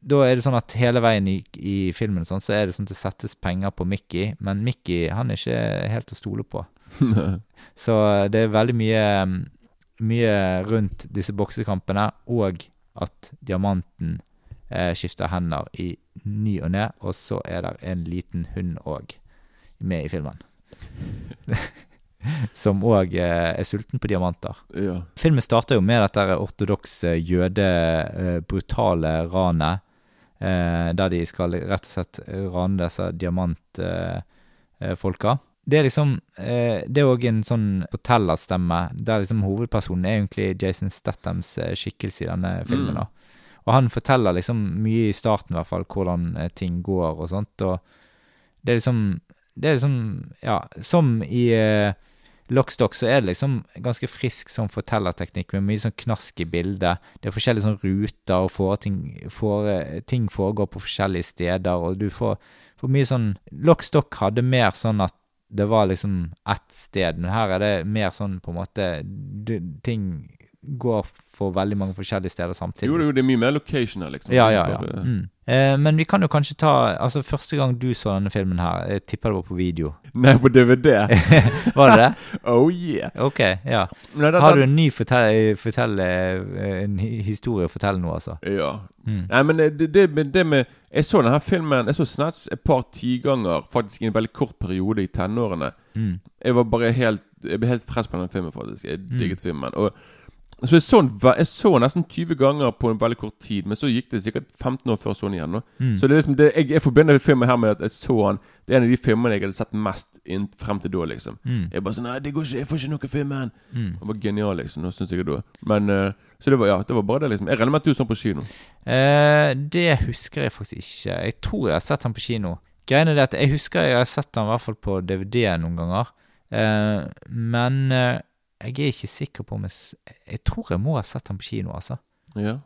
da er det sånn at hele veien i, i filmen sånn, så er det sånn at det settes penger på Mickey, men Mickey han er ikke helt å stole på. Så det er veldig mye, mye rundt disse boksekampene, og at diamanten eh, skifter hender i ny og ne, og så er det en liten hund òg med i filmen. Som òg eh, er sulten på diamanter. Ja. Filmen starter jo med dette ortodokse jøde, eh, brutale ranet, eh, der de skal rett og slett rane disse diamantfolka. Eh, folka. det er liksom eh, Det er òg en sånn fortellerstemme, der liksom hovedpersonen er egentlig Jason Stathams eh, skikkelse i denne filmen. Mm. da. Og han forteller liksom mye i starten, i hvert fall, hvordan eh, ting går og sånt. Og det er liksom Det er liksom Ja, som i eh, Lockstock så er det liksom ganske frisk sånn fortellerteknikk med mye sånn knask i bildet. Det er forskjellige sånn ruter, og får ting, får, ting foregår på forskjellige steder, og du får, får mye sånn Lockstock hadde mer sånn at det var liksom ett sted, men her er det mer sånn på en måte du, Ting går for veldig mange forskjellige steder samtidig. Jo, jo- det er mye mer location her, liksom. Ja, ja, ja. Mm. Eh, men vi kan jo kanskje ta Altså, første gang du så denne filmen her, jeg tipper det var på video. Nei, på DVD. Var det det? oh yeah. Ok, ja. Nei, det- Har du en ny fortell, fortell, eh, en historie å fortelle nå, altså? Ja. Mm. Nei, men det, det, med- det med Jeg så denne filmen Jeg så Snatch et par tiganger, faktisk i en veldig kort periode i tenårene. Mm. Jeg var bare helt Jeg ble helt frelst på den filmen, faktisk. Jeg Mm. digget filmen. Og så jeg så, jeg så nesten 20 ganger på en veldig kort tid, men så gikk det sikkert 15 år før jeg så den igjen. Mm. Så det er liksom det, jeg, jeg forbinder filmen her med at jeg så den Det er en av de filmene jeg hadde sett mest inn, frem til da, liksom. Mm. Jeg bare sånn Nei, det går ikke, jeg får ikke noe film igjen. Mm. Det var genial, liksom. Nå synes jeg da. Men uh, Så det var ja, det var bare det, liksom. Jeg regner med at du så den på kino. Eh, det husker jeg faktisk ikke. Jeg tror jeg har sett den på kino. Greiene er at Jeg husker jeg har sett den i hvert fall på DVD noen ganger. Eh, men eh, jeg er ikke sikker på om jeg Jeg tror jeg må ha sett den på kino, altså. Ja.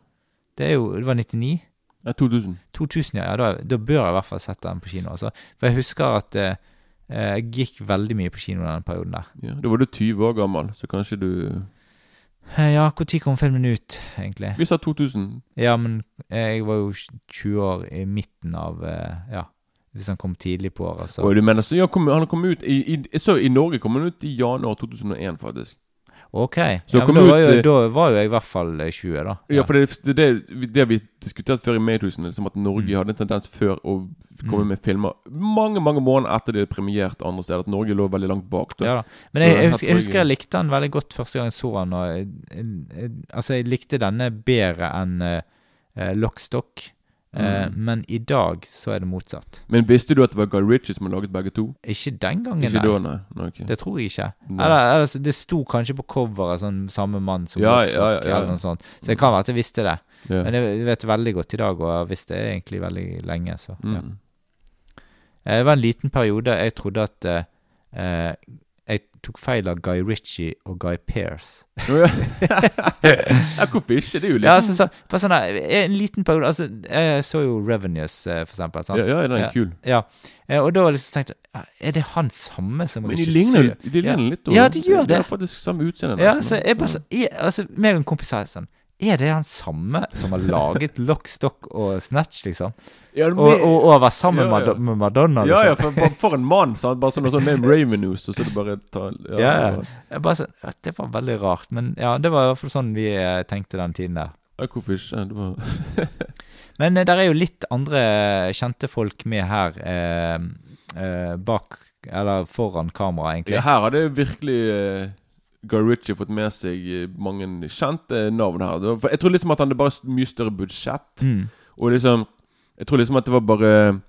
Det er jo Det var 99? ja 2000. 2000, ja. ja da, da bør jeg i hvert fall ha sett den på kino. altså. For jeg husker at eh, eh, jeg gikk veldig mye på kino den perioden der. Ja, Da var du 20 år gammel, så kanskje du Eh, ja, når kom filmen ut, egentlig? Vi sa 2000. Ja, men eh, jeg var jo 20 år i midten av Ja, hvis han kom tidlig på året, så Og du mener så ja, kom, Han kom ut i, i, så I Norge kom han ut i januar 2001, faktisk. Ok. Så ja, men da, var jo, eh, da var jo jeg i hvert fall eh, 20, da. Ja, for det, det, det, vi diskuterte før i Medhusene, liksom at Norge Mm. hadde en tendens før å komme Mm. med filmer mange mange måneder etter det er premiert andre steder. At Norge lå veldig langt bak. da Ja da. Men jeg, jeg, jeg, husker, jeg husker jeg likte den veldig godt første gang jeg så den. Og altså, jeg likte denne bedre enn uh, Lockstock. Eh, Mm. Men i dag så er det motsatt. Men visste du at det var Guy Ritchie som hadde laget begge to? Ikke den gangen, Ikke da, nei. nei okay. Det tror jeg ikke. Eller, eller det sto kanskje på coveret sånn samme mann som Ja, Lockstock, ja, ja, ja. eller noe sånt. Så det kan være at jeg visste det. Men jeg vet veldig godt i dag, og jeg har visst det egentlig veldig lenge. Så. Mm. Eh, Det var en liten periode jeg trodde at jeg tok feil av Guy Ritchie og Guy Pearce. Ja. hvorfor ikke? Det er jo litt Ja, altså, så, sånn der, En liten periode altså, Jeg så jo Revenues, eh, for eksempel. Sant? ja, ja, den er Ja. kul. Ja. Eh, Og da liksom tenkte "Ja, Er det han samme som Men de ligner, de Ja. litt. Og, Ja, de gjør De har det. faktisk samme utseende. Ja, altså, jeg bare så, jeg, altså, meg og en kompis sa sånn Er det han samme som har laget Lock, Stock og Snatch, liksom? Ja, Og, og, og var sammen Ja, ja. Med, Madonna, liksom? ja, ja, for, for en mann. Sant? Bare sånn, sånn med Ravenous, og så er det bare ta, Ja, ja. Bare ja, Det var veldig rart. Men ja, det var i hvert fall sånn vi eh, tenkte den tiden der. Ja, hvorfor ikke? Det var Men eh, der er jo litt andre kjente folk med her eh, eh, bak Eller foran kamera, egentlig. ja, Her hadde virkelig uh, Guy Ritchie fått med seg eh, mange kjente navn her. For jeg tror liksom at han hadde bare mye større budsjett. Mm. Og liksom Jeg tror liksom at det var bare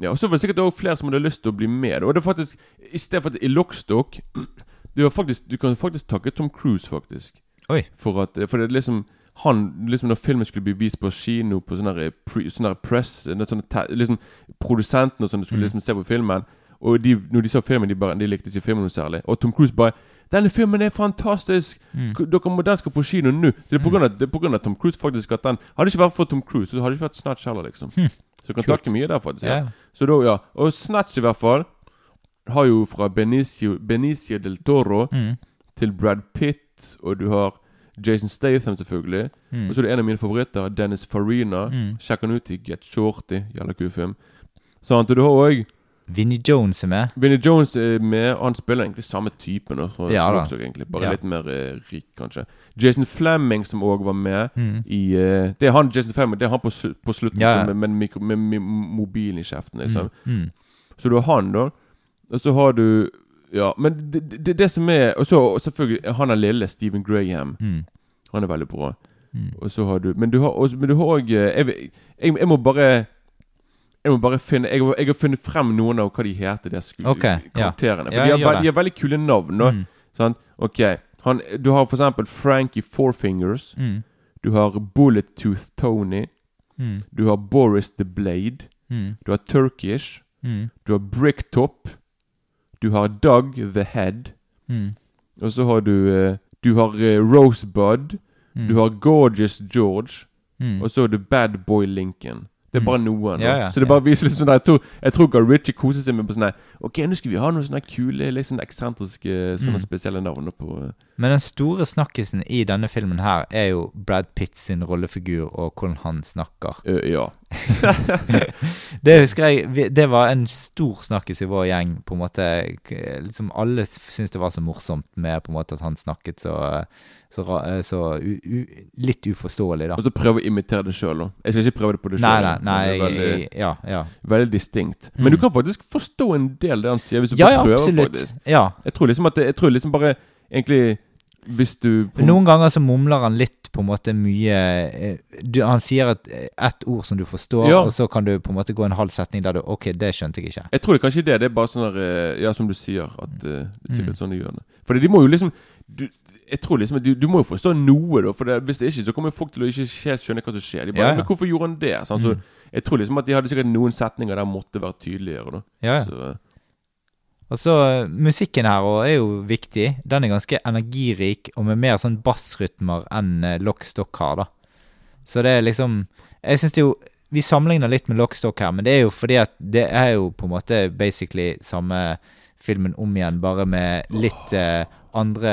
Ja, så var det sikkert også flere som hadde lyst til å bli med. Og det var faktisk I stedet for at i Lockstock det var faktisk, Du kan faktisk takke Tom Cruise, faktisk. Oi. For at For det liksom han, liksom Når filmen skulle bli vist på kino, på sånn pre, sånn press det er sånne, te- liksom Produsentene og sånn skulle Mm. liksom se på filmen, og de, når de så filmen, de bare De likte ikke filmen noe særlig. Og Tom Cruise bare 'Denne filmen er fantastisk! Mm. Dere må, den skal på kino nå!' Så det er på grunn av, Tom Cruise faktisk at den Hadde ikke vært for Tom Cruise, så hadde ikke vært Snatch heller, liksom. Mm. Så du kan takke mye der, faktisk. Ja. Så da, ja. Og Snatch, i hvert fall, har jo fra Benicio, Benicio del Toro Mm. til Brad Pitt, og du har Jason Statham, selvfølgelig. Mm. Og så er det en av mine favoritter, Dennis Farina. Mm. Sjekk han ut i Get Shorty. Jævla kul film. Sant, og du har òg Vinnie Jones er med. Vinnie Jones er med, og han spiller egentlig samme typen. Også, Ja også, egentlig, Bare Ja. litt mer eh, rik, kanskje. Jason Fleming, som òg var med Mm. i eh, Det er han Jason Fleming, det er han på, på slutten Ja, med, med, mikro, med, med mobilen i kjeften. Liksom. Mm. Mm. Så du har han, da. Og så har du Ja, men det, det, det som er Og så selvfølgelig han er lille, Stephen Graham. Mm. Han er veldig bra. Mm. Og så har du Men du har også Men du har òg jeg, jeg, jeg må bare Jeg må bare finne Jeg, jeg har funnet frem noen av hva de heter, de sku- Ok, ja. karakterene. For Ja, de, har, de har veldig kule navn. Da. Mm. Sant? Ok han, Du har for eksempel Frankie Fourfingers. Mm. Du har Bullet-Tooth Tony. Mm. Du har Boris the Blade. Mm. Du har Turkish. Mm. Du har Bricktop. Du har Doug the Head. Mm. Og så har du eh, Du har eh, Rosebud. Du har Gorgeous George. Og så har du Bad Boy Lincoln. Det er bare noen. Ja, ja, så det bare viser liksom Jeg tror, jeg tror Guy Ritchie koser seg med på sånn Ok, nå skal vi ha noen sånne kule, litt sånn eksentriske, sånne Mm. spesielle navn på eh, Men den store snakkisen i denne filmen her er jo Brad Pitt sin rollefigur og hvordan han snakker. Uh, Ja. Det husker jeg Det var en stor snakkis i vår gjeng. på en måte liksom Alle syntes det var så morsomt med på en måte at han snakket så, så, så u, u, litt uforståelig, da. Og så prøve å imitere det sjøl, da. Jeg skal ikke prøve det på det Nei, sjøl. nei, nei, veldig, ja, ja. veldig distinkt. Mm. Men du kan faktisk forstå en del det han sier, hvis du Ja, prøver. absolutt. faktisk Ja. Jeg tror liksom at det, Jeg tror liksom bare Egentlig Hvis du Noen ganger så mumler han litt på en måte mye eh, du, Han sier et, ett ord som du forstår, Ja. og så kan du på en måte gå en halv setning der du Ok, det skjønte jeg ikke. Jeg tror det kanskje det. Det er bare sånn der, eh, Ja, som du sier. At uh, det er sikkert Mm. sånn de gjør det. For de må jo liksom du, Jeg tror liksom du, du må jo forstå noe, da. For det, hvis det ikke, så kommer folk til å ikke helt skjønne hva som skjer. De bare, Ja, ja. Men hvorfor gjorde han det? Sant? Så Mm. jeg tror liksom at de hadde sikkert noen setninger der måtte være tydeligere, da. Ja, ja. Så, Og så eh, Musikken her er jo viktig. Den er ganske energirik og med mer sånn bassrytmer enn eh, Lockstock har, da. Så det er liksom Jeg syns det jo Vi sammenligner litt med Lockstock her, men det er jo fordi at det er jo på en måte basically samme filmen om igjen, bare med litt eh, andre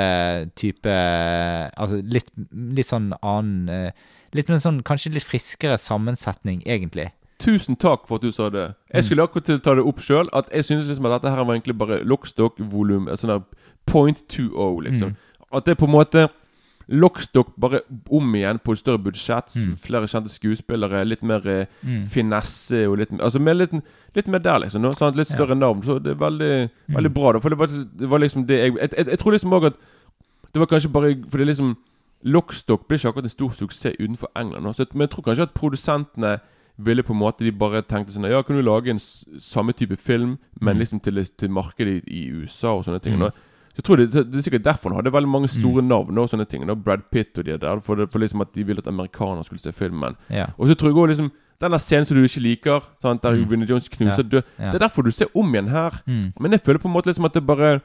type Altså litt, litt sånn annen eh, Litt med en sånn kanskje litt friskere sammensetning, egentlig. Tusen takk for at du sa det. Jeg skulle akkurat til å ta det opp sjøl. At jeg synes liksom at dette her var egentlig bare lockstock volum Sånn der point 2.0, liksom. At det på en måte Lockstock bare om igjen på et større budsjett. Mm. Flere kjente skuespillere. Litt mer eh, Mm. finesse og litt Altså med litt, litt mer der, liksom. Noe, Litt større navn. Så det er veldig, veldig bra. da For det var, det var liksom det jeg Jeg, jeg, jeg tror liksom òg at Det var kanskje bare fordi liksom Lockstock ble ikke akkurat en stor suksess utenfor England. Så, men jeg tror kanskje at produsentene ville på en måte De bare tenkte sånn Ja, kan du lage en samme type film, men Mm. liksom til, til markedet i, i USA og sånne ting. Mm. Så jeg tror det, det er sikkert derfor han hadde veldig mange store navn og sånne ting. Da, Brad Pitt og de der. For, det, for liksom at de ville at amerikanere skulle se filmen. Ja. Og så tror jeg også liksom Den der scenen som du ikke liker, sant, der Mm. Vinnie Jones knuser Ja, død ja. Det er derfor du ser om igjen her. Mm. Men jeg føler på en måte liksom at det bare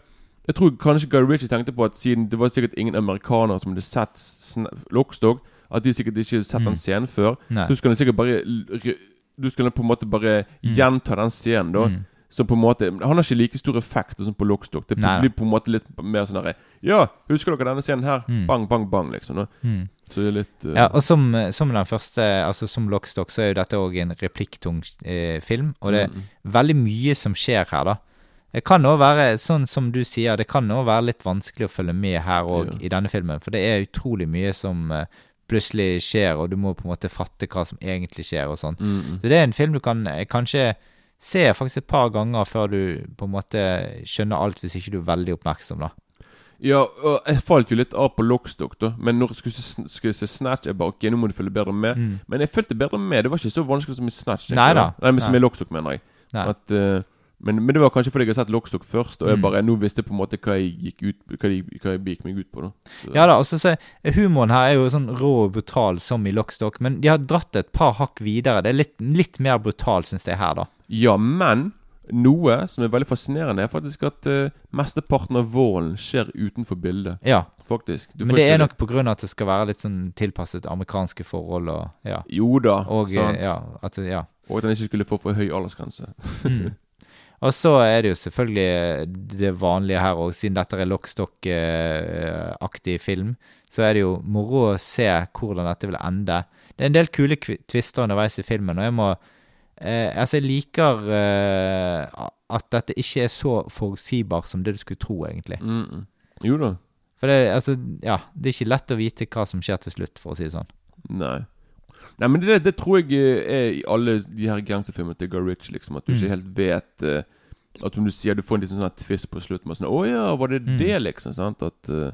Jeg tror kanskje Guy Ritchie tenkte på at siden det var sikkert ingen amerikanere som hadde sett Lockstock, at de sikkert ikke har sett Mm. den scenen før, Nei. så skulle de sikkert bare Du skulle på en måte bare Mm. gjenta den scenen, da. Mm. Som på en måte Han har ikke like stor effekt som på Lockstock. Det blir på en måte litt mer sånn herre Ja, husker dere denne scenen her? Mm. Bang, bang, bang, liksom. Mm. Så det litt uh... Ja, og som, som den første, altså som Lockstock, så er jo dette òg en replikktung eh, film. Og det er mm, veldig mye som skjer her, da. Det kan òg være, sånn som du sier, det kan òg være litt vanskelig å følge med her òg, Ja. i denne filmen. For det er utrolig mye som eh, plutselig skjer, og du må på en måte fatte hva som egentlig skjer, og sånn. mm, mm. Så det er en film du kan eh, kanskje se faktisk et par ganger før du på en måte skjønner alt, hvis ikke du er veldig oppmerksom, da. Ja, og jeg falt jo litt av på Lockstock, da. Men når jeg skulle skulle se Snatch, jeg bare Ok, nå må du følge bedre med. Mm. Men jeg fulgte bedre med. Det var ikke så vanskelig som i Snatch. Nei da. Nei, men som i Lockstock, mener jeg. Nei. At, eh, men, men det var kanskje fordi jeg har sett Lockstock først, og jeg Mm. bare nå visste jeg på en måte hva jeg gikk ut Hva jeg, hva jeg gikk meg ut på. da Så- Ja da, og så så Humoren her er jo sånn rå og brutal som i Lockstock, men de har dratt et par hakk videre. Det er litt, litt mer brutal, syns jeg, her, da. ja, men noe som er veldig fascinerende, er faktisk at uh, mesteparten av volden skjer utenfor bildet. Ja, Faktisk. Du Men det er nok av at det skal være litt sånn tilpasset amerikanske forhold og ja. Jo da. Og sant. eh, ja, at, ja. Og at den ikke skulle få for høy aldersgrense. Mm. Og så er det jo selvfølgelig det vanlige her òg, siden dette er Lockstock-aktig film, så er det jo moro å se hvordan dette vil ende. Det er en del kule tvister twister underveis i filmen, og jeg må eh, Altså, jeg liker eh, at dette ikke er så forutsigbart som det du skulle tro, egentlig. Mm -mm. Jo da. For det, altså, ja, det er ikke lett å vite hva som skjer til slutt, for å si det sånn. Nei. Nei, men det, det tror jeg eh, er i alle de her gangsterfilmene til Guy Rich liksom. At du Mm. ikke helt vet uh, At om du sier du får en liten sånn her twist på slutten med sånn Å ja, var det Mm. det, liksom? Sant? At uh,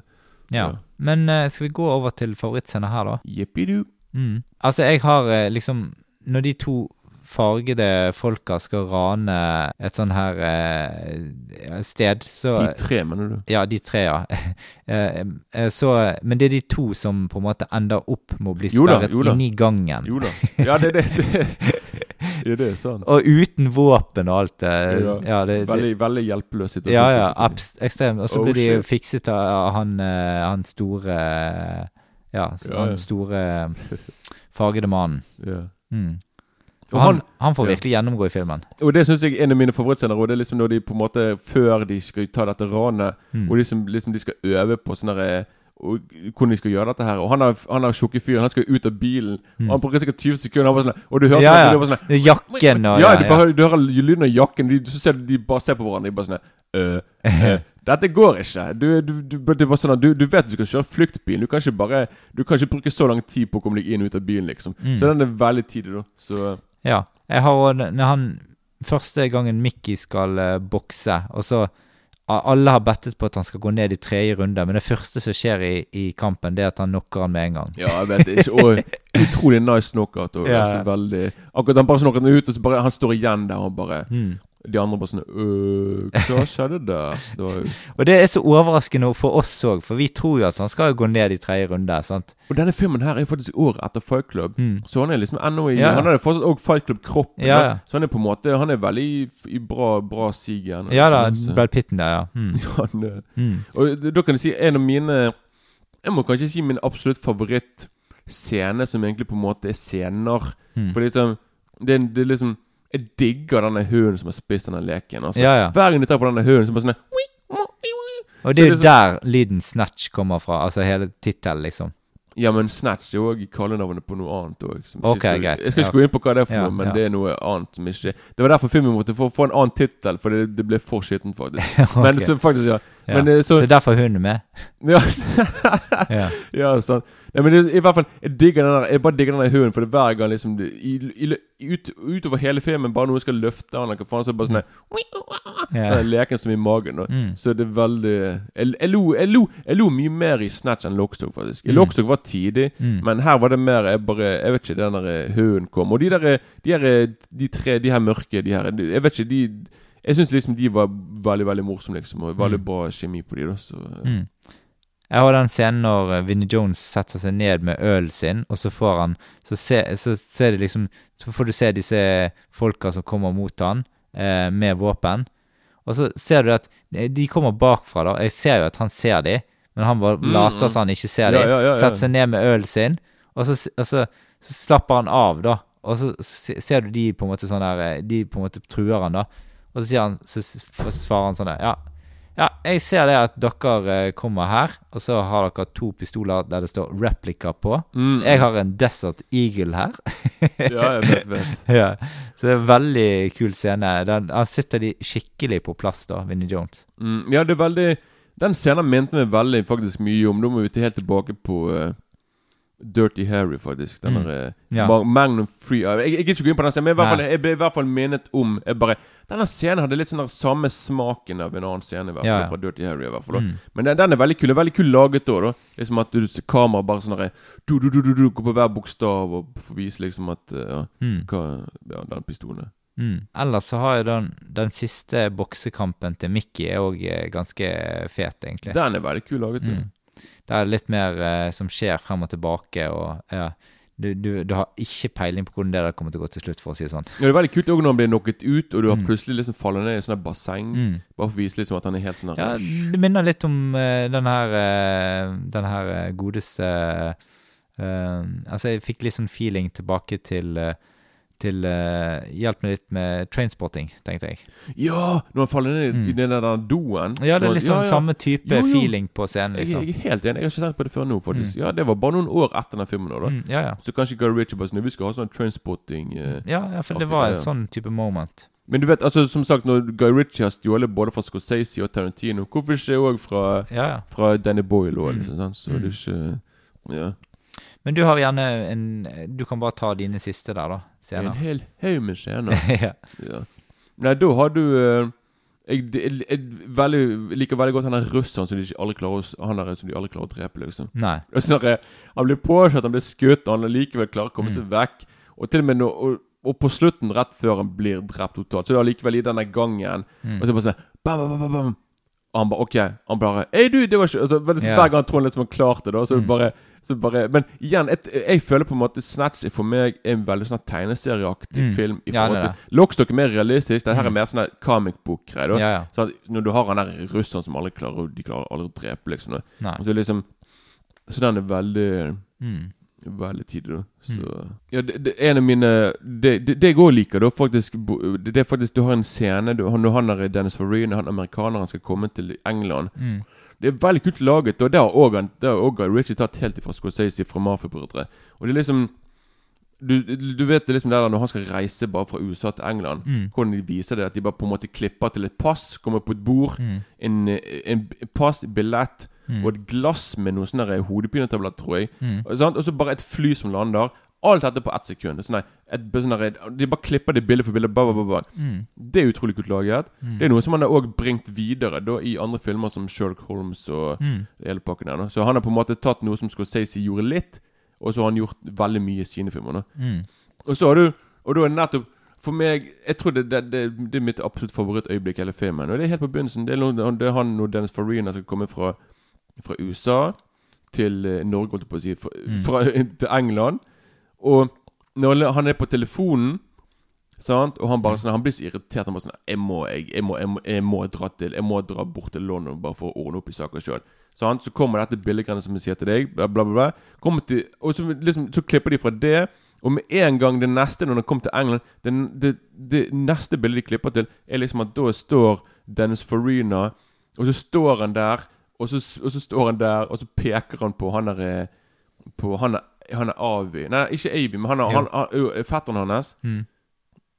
Ja. Ja. Men uh, skal vi gå over til favorittscenen her, da? Jippidu. Mm. Altså, jeg har liksom Når de to fargede folka skal rane et sånn her eh, sted, så De tre, mener du? Ja, de tre, ja. Eh, eh, så, men det er de to som på en måte ender opp med å bli sperret jo inne i gangen. Jo da. Ja, det er det. det. Ja, det er sant. Og uten våpen og alt det. Ja. Ja, det, det Veldig, veldig hjelpeløs situasjon. ja, ja, abs ekstremt. Og så Oh, blir de fikset av han, eh, han store Ja, Ja, han store fargede mannen. Ja. Mm. For han, han får virkelig gjennomgå i filmen. Og det syns jeg er en av mine favorittscener. Og det er liksom når de på en måte Før de skal ta dette ranet, Mm. og liksom, liksom de skal øve på sånn derre og hvordan de skal gjøre dette her. Og han har, han har tjukke fyren, han skal ut av bilen. Mm. Og han bruker sikkert 20 sekunder, han bare sånn, og du hører Ja, sånn, ja. er sånn Jakken og Ja, de bare, du hører lyden av jakken, de, så ser du de bare ser på hverandre. De bare sånn øh, øh, Dette går ikke. Du, du, er sånn du, du vet du skal kjøre fluktbil. Du kan ikke bare Du kan ikke bruke så lang tid på å komme deg inn og ut av bilen, liksom. Mm. Så den er veldig tidlig, da. Så Ja. Jeg har når han Første gangen Mickey skal eh, bokse, og så Alle har bettet på at han skal gå ned i tredje runde, men det første som skjer i, i kampen, det er at han knocker han med en gang. Ja, jeg vet ikke. Og utrolig nice knockout. Og Ja, veldig Akkurat han bare knocker den ut, og så bare han står igjen der og bare Mm. De andre bare sånn øh, Hva skjedde der? Det jo Og det er så overraskende for oss òg, for vi tror jo at han skal gå ned i tredje runde. sant? Og denne filmen her er faktisk år etter Fight Club. Mm. Så han er liksom ennå i Ja. Han hadde fortsatt òg Fight Club-kroppen. Ja, ja. Så han er på en måte Han er veldig i, bra, bra sig igjen. Ja da, liksom, Brad Pitten der, ja. Mm. han, Mm. Og da kan jeg si en av mine Jeg må kanskje si min absolutt favorittscene, som egentlig på en måte er scener. Mm. For liksom det, det er liksom Jeg digger denne hunden som har spist denne leken. Altså. Ja, ja. Hver gang du tar på denne hunden, så bare sånn Og det er jo Så der lyden Snatch kommer fra, altså hele tittelen, liksom. Ja, men Snatch er òg kallenavnet på noe annet òg. Ok, greit. Jeg skal Ja. ikke gå inn på hva det er for Ja, noe, men ja. det er noe annet som ikke Det var derfor filmen måtte få, få en annen tittel, for det, det ble for skittent, faktisk. Men så faktisk, ja. Ja. Men eh, så Så derfor er hunden med. Ja, Ja. ja sant. Nei, men det, i hvert fall Jeg digger den der Jeg bare digger den der hunden, for det er hver gang liksom i, i, ut, Utover hele filmen, bare noen skal løfte han, eller hva faen, så er det bare sånn yeah. Den leken som i magen. Og, Mm. Så det er veldig jeg, jeg, lo, jeg, lo, jeg lo mye mer i Snatch enn Lockstock, faktisk. Mm. Lockstock var tidig, Mm. men her var det mer Jeg bare Jeg vet ikke, den der eh, hunden kom. Og de der De, her, de tre De her mørke, de her Jeg vet ikke, de Jeg syns liksom de var veldig, veldig morsomme, liksom. Og veldig Mm. bra kjemi på de, da. Så eh, Mm. Jeg har den scenen når eh, Vinnie Jones setter seg ned med ølen sin, og så får han Så, se, så ser det liksom Så får du se disse folka som kommer mot han eh, med våpen. Og så ser du at eh, de kommer bakfra, da. Jeg ser jo at han ser de, men han bare Mm, later mm. som han ikke ser de. ja, ja, ja. Setter seg ned med ølen sin, og så, og så, så slapper han av, da. Og så ser du de på en måte sånn der eh, De på en måte truer han, da. Og så sier han Så svarer han sånn der Ja, ja, jeg ser det at dere eh, kommer her, og så har dere to pistoler der det står 'replica' på. Mm. Jeg har en Desert Eagle her. Ja, jeg vet, vet. ja. Så det er en veldig kul scene. Den, han sitter de skikkelig på plass, da, Vinnie Jones. Mm, ja, det er veldig Den scenen mente meg veldig faktisk mye om. Da må vi helt tilbake på eh, Dirty Harry, faktisk. Den Mm. der eh, Ja. Magnum Free jeg, jeg, ikke gå inn på den scenen, men fall, jeg ble i hvert fall minnet om jeg bare, Denne scenen hadde litt sånn der samme smaken av en annen scene, i hvert fall, Ja, fra Dirty Harry. i hvert fall. Mm. Men den, den er veldig kul. Er veldig kul laget da. da Liksom At du ser kamera bare sånn du, du, du, du, du, Går på hver bokstav og får vise liksom at eh, ja, Mm. hva ja, den pistolen er. Mm. Ellers så har jeg den, den siste boksekampen til Mickey er òg ganske fet, egentlig. Den er veldig kul laget. Mm. Det er litt mer eh, som skjer frem og tilbake, og ja, du, du, du har ikke peiling på hvordan det der kommer til å gå til slutt, for å si det sånn. Ja, det er veldig kult også når han blir knocket ut, og du har Mm. plutselig liksom faller ned i et sånt basseng. Mm. Bare for å vise liksom at han er helt sånn Ja, det minner litt om uh, den her uh, Den her eh, godeste uh, Altså, jeg fikk litt sånn feeling tilbake til eh, til uh, Hjelp meg litt med trainspotting, tenkte jeg. Ja! Når han faller ned i- Mm. den der doen. Ja, det er liksom ja, ja. samme type Jo, jo. feeling på scenen, Jeg, liksom. jeg er helt enig. Jeg har ikke tenkt på det før nå, faktisk. Ja, Det var bare noen år etter den filmen. nå, da Mm, ja, ja. Så kanskje Guy Ritchie bare sånn Vi skal ha sånn trainspotting Uh, ja, ja, for det var en sånn type moment. Men du vet, altså som sagt, når Guy Ritchie har stjålet både fra Scorsese og Tarantino, hvorfor ikke òg fra, Ja, ja. fra Danny Boyle òg, Mm. liksom? sant? Så Mm. det er ikke Ja. Men du har gjerne en Du kan bare ta dine siste der, da. En hel haug med scener. ja. Ja. Nei, da har du eh, jeg, jeg, jeg, veldig, liker veldig godt han der russeren som de aldri klarer å Han der som de aldri klarer å drepe, liksom. Nei. Der, Han blir påkjørt, han blir skutt, og han likevel klarer å komme Mm. seg vekk. Og til og med når, og, og på slutten, rett før han blir drept totalt, så er det allikevel i denne gangen Mm. Og så bare sånn bam, bam, bam, bam. Og han bare OK. Han bare Ei, du, det var ikke altså. Hver gang han liksom Han klarte det, så Mm. bare så bare, Men igjen, et, jeg føler på en måte Snatch er for meg en veldig sånn tegneserieaktig Mm. film. I forhold til Lockstock er mer realistisk. Det her er Mm. mer sånn comic book-greie. Ja, ja. Sånn når du har han der russeren som aldri klarer De klarer aldri å drepe, liksom. Så liksom Så den er veldig Mm. Veldig tidlig. da Så Ja, det, det en av mine Det, det, det jeg òg liker, da, faktisk Det er faktisk Du har en scene du, Når han er Dennis Farina, han amerikaneren skal komme til England Mm. Det er veldig kult laget, og det har òg Richie tatt helt ifra Scorsese fra Mafia-brødre. Og det er liksom du, du vet det liksom der når han skal reise bare fra USA til England, Mm. hvordan de viser det. At de bare på en måte klipper til et pass, kommer på et bord, Mm. en, en pass, billett Mm. og et glass med noen sånne hodepinetabletter, tror jeg. Mm. Og, så bare et fly som lander. Alt dette på ett sekund. Sånn, et, sånn de bare klipper det bilde for bilde. Mm. Det er utrolig kult laget. Mm. Det er noe som han har også bringt videre da i andre filmer som Sherlock Holmes og Mm. hele pakken der. da. Så han har på en måte tatt noe som Scorsese gjorde litt, og så har han gjort veldig mye i sine filmer. Mm. Og så har du Og da er det nettopp For meg Jeg tror det, det, det, det er mitt absolutt favorittøyeblikk i hele filmen. Og det er helt på begynnelsen. Det er, han når Dennis Farina skal komme fra, fra USA til eh, Norge, holdt jeg på å si. Fra, Mm. fra, til England. Og når han er på telefonen Sant? Og han bare sånn Han blir så irritert. Han bare sånn Jeg må, jeg, jeg må, jeg må, jeg må dra til Jeg må dra bort til London bare for å ordne opp i saker sjøl. Så kommer dette billedgreiene som jeg sier til deg, bla, bla, bla. bla. Til, og så, liksom, så klipper de fra det. Og med en gang det neste, når han kommer til England det, det, det neste bildet de klipper til, er liksom at da står Dennis Farina, og så står han der, og så, og så står han der, og så peker han på han der eh, På han er, han er Avi Nei, ikke Avi, men han er, han, han, fetteren hans. Mm.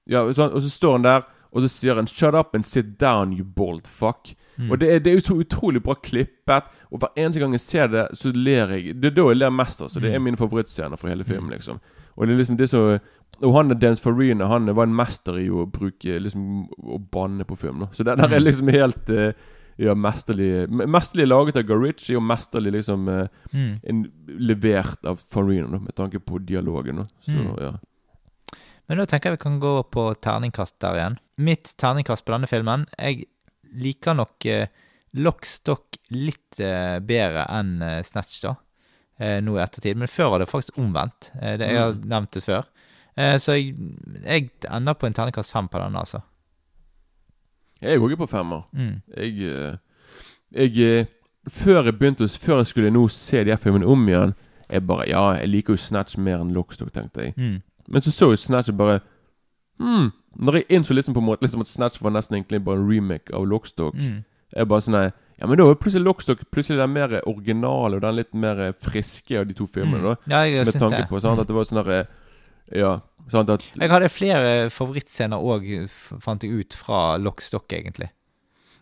Ja, sånn, og så står han der, og så sier han 'Shut up and sit down, you bold fuck'. Mm. Og det er, det er så utrolig bra klippet. Og hver eneste gang jeg ser det, så ler jeg. Det er da jeg ler mest. Altså. Det er Mm. mine favorittscener fra hele filmen. liksom Og det er liksom det som Og han er Dance Farina Han var en mester i å bruke Liksom Å banne på film. Da. Så det der er Mm. liksom helt eh, Ja, mesterlig Mesterlig laget av Guy Er og mesterlig liksom eh, Mm. en, levert av Farina, med tanke på dialogen. Så Mm. ja. Men da tenker jeg vi kan gå på terningkast der igjen. Mitt terningkast på denne filmen Jeg liker nok eh, Lockstock litt eh, bedre enn eh, Snatch, da. Eh, nå i ettertid. Men før var det faktisk omvendt. Eh, det, jeg har Mm. nevnt det før. Eh, så jeg, jeg ender på en terningkast fem på den, altså. Jeg òg er på femmer. Mm. Jeg, eh, jeg eh, Før jeg begynte Før jeg skulle nå se de her filmene om igjen Jeg bare Ja, jeg liker jo Snatch mer enn Lockstock, tenkte jeg. Mm. Men så så jeg Snatch og bare hmm, Når jeg innså liksom på en måte liksom at Snatch var nesten egentlig bare en remake av Lockstock Mm. Jeg bare sånn Ja, men da var plutselig Lockstock plutselig den mer originale og den litt mer friske av de to filmene. Mm. da Ja, jeg Med tanke det. på sånn, at det var sånn der, eh, Ja, sant at Jeg hadde flere favorittscener òg, fant jeg ut, fra Lockstock, egentlig.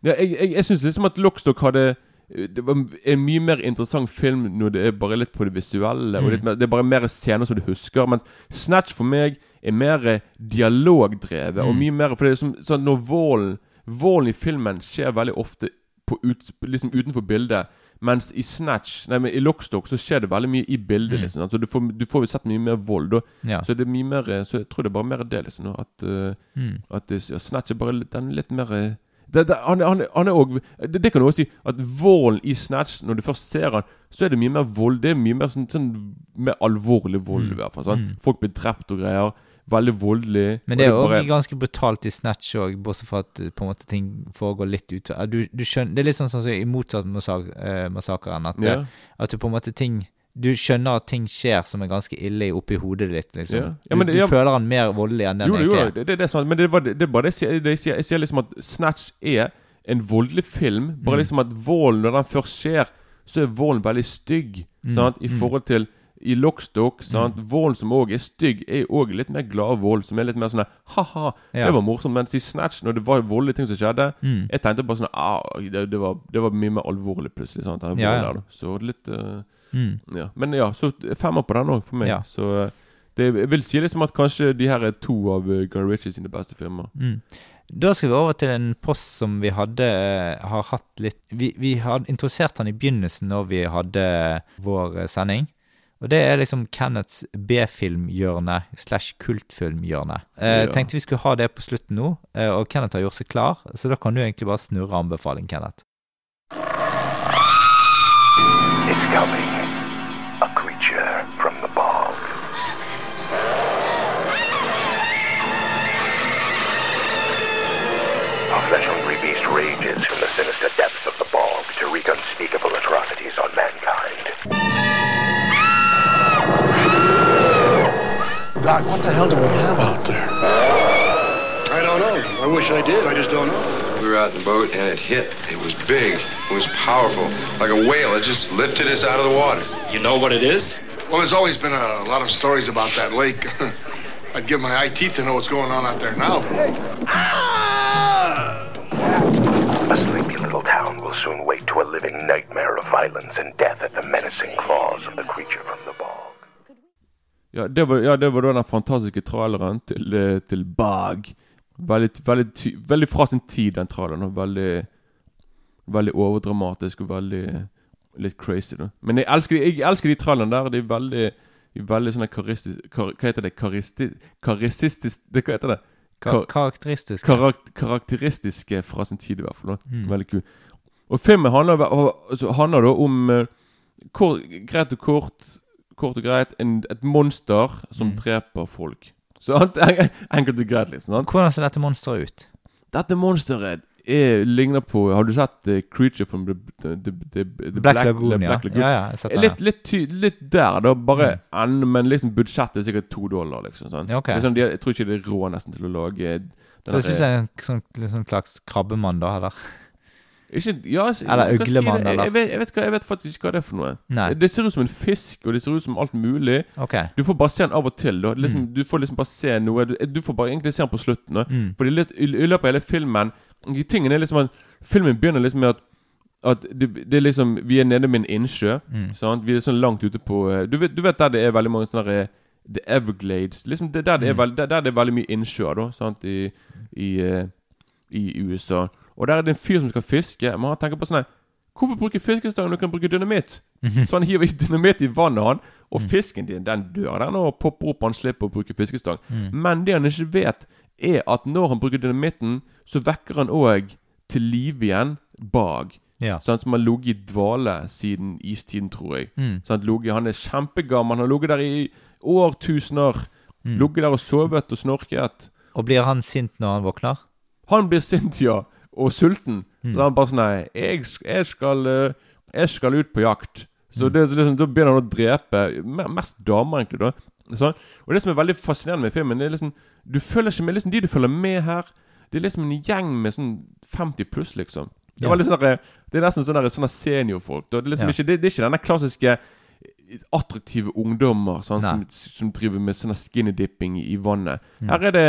Ja, jeg, jeg, jeg syns liksom at Lockstock hadde Det var en mye mer interessant film når det er bare litt på det visuelle. Og Mm. mer, det er bare mer scener som du husker. Mens Snatch for meg er mer dialogdrevet. Og Mm. mye mer For det er som sånn når volden Volden i filmen skjer veldig ofte på ut, liksom utenfor bildet. Mens i Snatch Nei, men i Lockstock så skjer det veldig mye i bildet. Mm. liksom altså, Så du får, du får jo sett mye mer vold. Da. Ja. Så det er mye mer Så jeg tror det er bare mer det. liksom At uh, Mm. at det, ja, Snatch er bare litt, den litt mer eh, det, det, han, han, han er også, det, det kan du også si At volden i Snatch, når du først ser han Så er det mye mer vold. Det er mye mer sånn, sånn Mer alvorlig vold, Mm. i hvert fall. Sånn. Mm. Folk blir drept og greier. Veldig voldelig. Men det er jo bare- ganske brutalt i Snatch òg, bortsett fra at eh, på en måte ting foregår litt ut du, du skjønner, Det er litt sånn som i motsatt massak, eh, massakren, at, eh, at du på en måte ting Du skjønner at ting skjer som er ganske ille oppi hodet ditt, liksom. Ja. Ja, men du, du ja. føler han mer voldelig enn den Jo, jo, egentlig er. det, det, det er sant. Men det, var, det, er bare det jeg sier. Jeg, sier jeg sier liksom at Snatch er en voldelig film. Bare Mm. liksom at volden, når den først skjer, så er volden veldig stygg. Mm, Sant? I mm. forhold til i Lockstock. Sant? Vål som òg er stygg, er òg litt mer glad vold. Som er litt mer sånn ha-ha, Ja. det var morsomt. Mens i Snatch, når det var voldelige ting som skjedde Mm. Jeg tenkte bare sånn ah, det, det, var, det var mye mer alvorlig plutselig. Sant? Ja, ja. der. Så litt uh, Mm. ja. Men ja, så femmer på den òg, for meg. Så eh, det, jeg vil si liksom at kanskje de her er to av uh, Guy Ritchie sine beste filmer. Mm. Da skal vi over til en post som vi hadde har hatt litt Vi, vi hadde introdusert han i begynnelsen når vi hadde vår sending. Og det er liksom Kenneths B-filmhjørne slash kultfilmhjørne. Eh, Ja. Tenkte vi skulle ha det på slutten nå, eh, og Kenneth har gjort seg klar, så da kan du egentlig bare snurre anbefaling, Kenneth. It's coming. A creature from the bog. A flesh-hungry beast rages from the sinister depths of the bog to wreak unspeakable atrocities on mankind. Doc, what the hell do we have out there? I don't know. I wish I did. I just don't know. We were out in the boat and it hit. It was big. It was powerful. Like a whale. It just lifted us out of the water. You know what it is? Well, there's always been a lot of stories about that lake. I'd give my eye teeth to know what's going on out there now. A sleepy little town will soon wake to a living nightmare of violence and death at the menacing claws of the creature from the bog. Ja, det var, ja, det var da den fantastiske traileren til, eh, til Bag. Veldig, veldig, veldig fra sin tid, den traileren. Veldig, veldig overdramatisk og veldig litt crazy. da Men jeg elsker, jeg elsker de trailerne der. De er veldig veldig sånne karistisk... Kar, hva heter det? Karisti, karisistisk det, Hva heter det? Kar, karakteristiske. Karak karakteristiske fra sin tid, i hvert fall. Mm. Veldig kul. Og filmen handler, altså, handler da om eh, kort, Greit og kort Kort og greit en, et monster som dreper folk. Så Enkelt og greit, liksom. Sant? Hvordan ser dette monsteret ut? Dette monsteret er, ligner på Har du sett uh, Creature from the, the, the, the, the Black Lagoon. Black Lagoon? Ja, ja, jeg har sett den, litt, litt, ty, litt der, da. Bare en, men liksom budsjettet er sikkert to dollar, liksom. Sånn. Ja, ok. Det er sånn, de, jeg tror ikke det er råd nesten til å lage Så det der- syns jeg er en sånn, sånn slags krabbemann, da, eller? Ikke, ja, Eller du si eller? Jeg, vet, jeg, vet hva, jeg vet faktisk ikke hva det er for noe. Nei. Det, ser ut som en fisk, og det ser ut som alt mulig. Okay. Du får bare se den av og til. Da. Liksom, Mm. Du får liksom bare se noe Du, du får bare egentlig se den på slutten. Mm. Litt, i, I løpet av hele filmen Tingen er liksom at Filmen begynner liksom med at At det, det er liksom Vi er nede med en innsjø. Mm. Sant? Vi er sånn langt ute på eh, Du vet, du vet der det er veldig mange sånne eh, The Everglades Liksom det, der, det er Mm. veld, der, der det er veldig mye innsjøer da Sant? I, i, eh, I USA. Og der er det en fyr som skal fiske. Men han tenker på sånn Hvorfor bruke fiskestang når du kan bruke dynamitt? Mhm. Så han hiver dynamitt i vannet, han. Og Mm. fisken din, den dør den og popper opp. Han slipper å bruke fiskestang. Mm. Men det han ikke vet, er at når han bruker dynamitten, så vekker han òg til live igjen bag. Ja. Sånn som har ligget i dvale siden istiden, tror jeg. Mm. Sånn ligget- han er kjempegammel. Han har ligget der i årtusener. Mm. Ligget der og sovet og snorket. Og blir han sint når han våkner? Han blir sint, ja. Og sulten. Mm. Så han bare sånn Nei, jeg, jeg skal eh, Jeg skal ut på jakt. Så Mm. det, så liksom, Da begynner han å drepe mest damer, egentlig. da sånn. Og det som er veldig fascinerende med filmen, det er liksom Du følger ikke med liksom De du følger med her, det er liksom en gjeng med sånn 50 pluss, liksom. Det, var litt sånn der, det er nesten sånne, sånne seniorfolk. Det er liksom Ja. ikke det, det er ikke denne klassiske attraktive ungdommer sånn, som, som driver med sånne skinny dipping i, i vannet. Mm. Her er det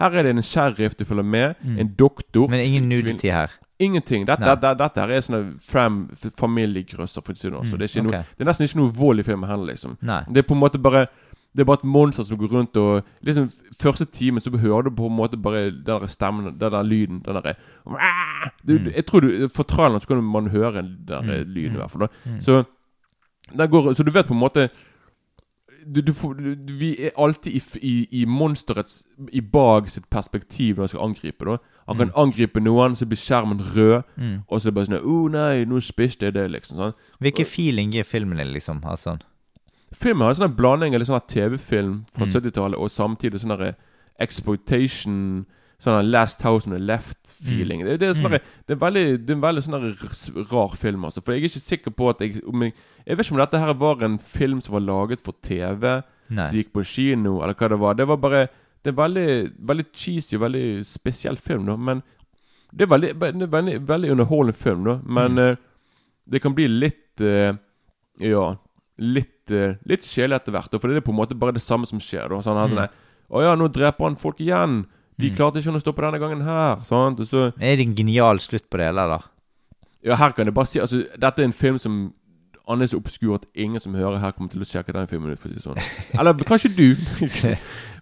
her er det en sheriff du følger med, Mm. en doktor Men ingen nudity her. Ingenting. Dette, dette, dette her er sånne fram, familiegrøsser. For å si det. Mm, det, er ikke ok. noe, det er nesten ikke noe vold i filmen heller, liksom. Nei. Det er på en måte bare Det er bare et monster som går rundt og Liksom Første timen så hører du på en måte bare den der stemmen, den der lyden. Den derre du, Mm. Jeg tror du For traileren så kan man høre den der Mm, lyden, mm, i hvert fall. da mm. Så går Så du vet på en måte du, du du, vi er alltid i, i, i monsterets I Bag sitt perspektiv når han skal angripe. da Han kan Mm. angripe noen, så blir skjermen rød. Mm. Og så er det bare sånn 'Å oh, nei, nå spiste jeg det', liksom. sånn Hvilken feeling gir filmen din, liksom? Altså, Filmen har en sånn blanding av litt sånn TV-film fra Mm. 70-tallet og samtidig sånn her exploitation Sånn her Last House on the Left-feeling. Det, det, er sånn Mm. det er veldig, det er en veldig sånn her rar film, altså. For jeg er ikke sikker på at jeg jeg, jeg vet ikke om dette her var en film som var laget for TV, Nei. som gikk på kino, eller hva det var. Det var bare Det er veldig, veldig cheesy og veldig spesiell film, da. Men det er veldig, veldig, veldig underholdende film, da. Men Mm. uh, det kan bli litt uh, Ja, litt uh, Litt kjedelig etter hvert. da, For det er på en måte bare det samme som skjer. da Sånn, Mm. sånn Å ja, nå dreper han folk igjen. De Mm. klarte ikke å stoppe denne gangen her. Sant? Og så Er det en genial slutt på det, eller? da? Ja, her kan jeg bare si Altså, dette er en film som Han er så obskur at ingen som hører her, kommer til å sjekke den filmen ut. For å si det sånn Eller kanskje du.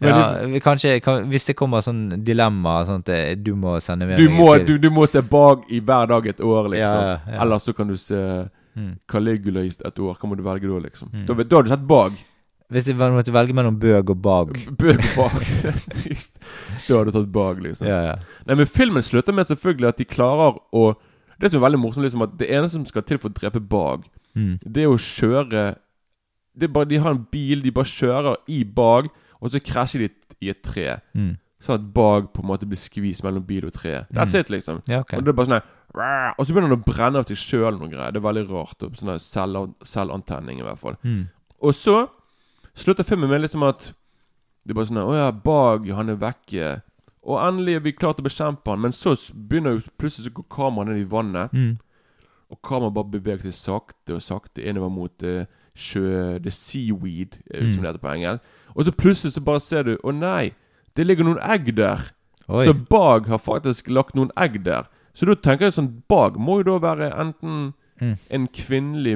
Men ja, vi kanskje, kan, hvis det kommer sånn dilemma sånn at eh, du må sende med du, må, du, du må se Bag i hver dag et år, liksom. Ja, ja. Eller så kan du se Mm. Caligula i et år. Hva må du velge da, liksom? Mm. Da, vet- da har du sett Bag. Hvis du måtte velge mellom Bøg og Bag Bøg og Bag. da hadde du tatt Bag, liksom. Ja, ja. Nei, men filmen slutter med selvfølgelig at de klarer å Det som er veldig morsomt, liksom at det eneste som skal til for å drepe Bag, Mm. det er å kjøre det er bare, De har en bil, de bare kjører i Bag, og så krasjer de i et tre. Mm. Sånn at Bag på en måte blir skvist mellom bil og tre. That's Mm. it, liksom. Ja, okay. Og det er bare sånn her Og så begynner han å brenne av seg sjøl noe greier. Det er veldig rart. Sånn selvantenning, i hvert fall. Mm. Og så slutter filmen med liksom at Det er bare sånn Å ja, Bag, han er vekke. Og endelig er vi klare til å bekjempe han, men så begynner jo plutselig så går kameraet ned i vannet. Mm. Og kameraet bare beveger seg sakte og sakte innover mot eh, sjø The seaweed, eh, Mm. som det heter på engelsk. Og så plutselig så bare ser du Å nei, det ligger noen egg der. Oi. Så Bag har faktisk lagt noen egg der. Så da tenker jeg sånn Bag må jo da være enten Mm. en kvinnelig?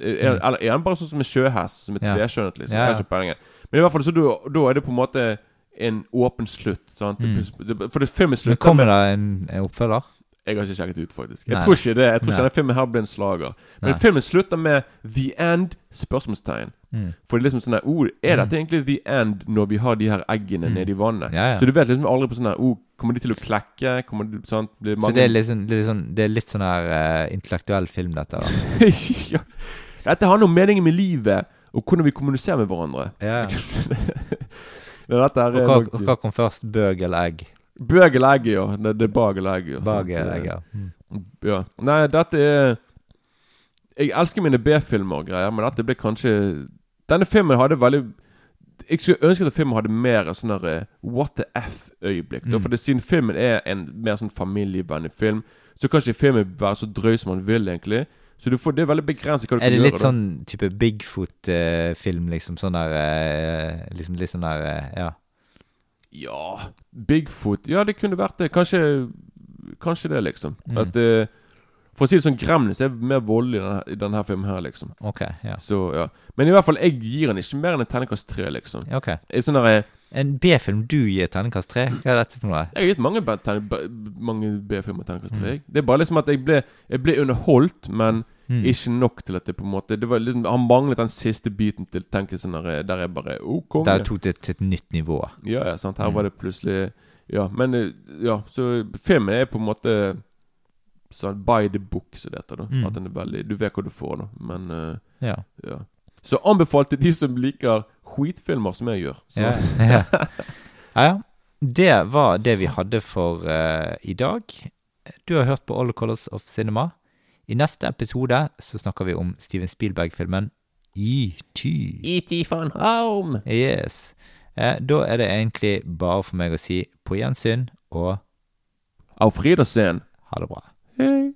Eh, Er, Eller er han bare sånn som en sjøhest, som er Ja. liksom? Ja, ja. Men i hvert fall så da, er det på en måte en åpen slutt. Mm. Det- For det filmen Men slutter kommer med det en, en oppfølger? Jeg har ikke sjekket ut, faktisk. Jeg Nei. tror ikke det. Jeg tror ikke denne filmen her blir en slager. Men Nei. filmen slutter med 'The End?' spørsmålstegn. Mm. For det er liksom sånn her oh, Er Mm. dette egentlig the end når vi har de her eggene Mm. nede i vannet? Ja, ja. Så du vet liksom aldri på sånn her oh, Kommer de til å klekke? Kommer de, sant? Blir Så det er, liksom, det er, sånn, det er litt sånn her uh, intellektuell film, dette. da ja. Dette handler om meningen med livet, og hvordan vi kommuniserer med hverandre. Ja. Ja, dette er, Og hva, nok- hva kom først? Bøg eller egg? Bøg eller egg, ja. Det, det er bagelegger. eller egg. Ja. Bag Sant? eller egg, ja. Mm. ja. Nei, dette er Jeg elsker mine B-filmer og greier, men dette ble kanskje Denne filmen hadde veldig Jeg skulle ønske at filmen hadde mer sånn eh, what the f-øyeblikk. Mm. For det, siden filmen er en mer sånn familievennlig film, så kan ikke filmen være så drøy som man vil, egentlig. Så du får, det er veldig begrenset hva du Er det litt da. sånn type Bigfoot-film, liksom? Sånn der eh, Liksom litt sånn der eh, Ja. Ja Bigfoot Ja, det kunne vært det. Kanskje Kanskje det, liksom. Mm. At eh, For å si det sånn, Gremlins er mer voldelig i denne, i denne filmen her, liksom. Ok, ja. Så, ja. Men i hvert fall, jeg gir den ikke mer enn en terningkast tre, liksom. Ok. Jeg, sånn der, En B-film du gir terningkast tre? Hva er dette for noe? jeg har gitt mange, B- tern- B- mange B-filmer terningkast tre. Mm. jeg. Det er bare liksom at jeg ble, jeg ble underholdt, men Mm. ikke nok til at det på en måte det var liksom, Han manglet den siste biten til tenkelsen tenke der, der jeg bare oh, konge. Der tok det til et nytt nivå. Ja, ja, sant. Her Mm. var det plutselig Ja, men eh, Ja, så filmen er på en måte sånn by the book, som det heter. da Mm. At den er veldig Du vet hva du får, da. Men uh, Ja. ja. Så anbefalt til de som liker skitfilmer, som jeg gjør. Så. Ja, ja. ja, ja. Det var det vi hadde for uh, i dag. Du har hørt på All Colors of Cinema. I neste episode så snakker vi om Steven Spielberg-filmen ET. ET von Home! Yes. Eh, da er det egentlig bare for meg å si på gjensyn og Auf Wiedersehen! Ha det bra. Hei.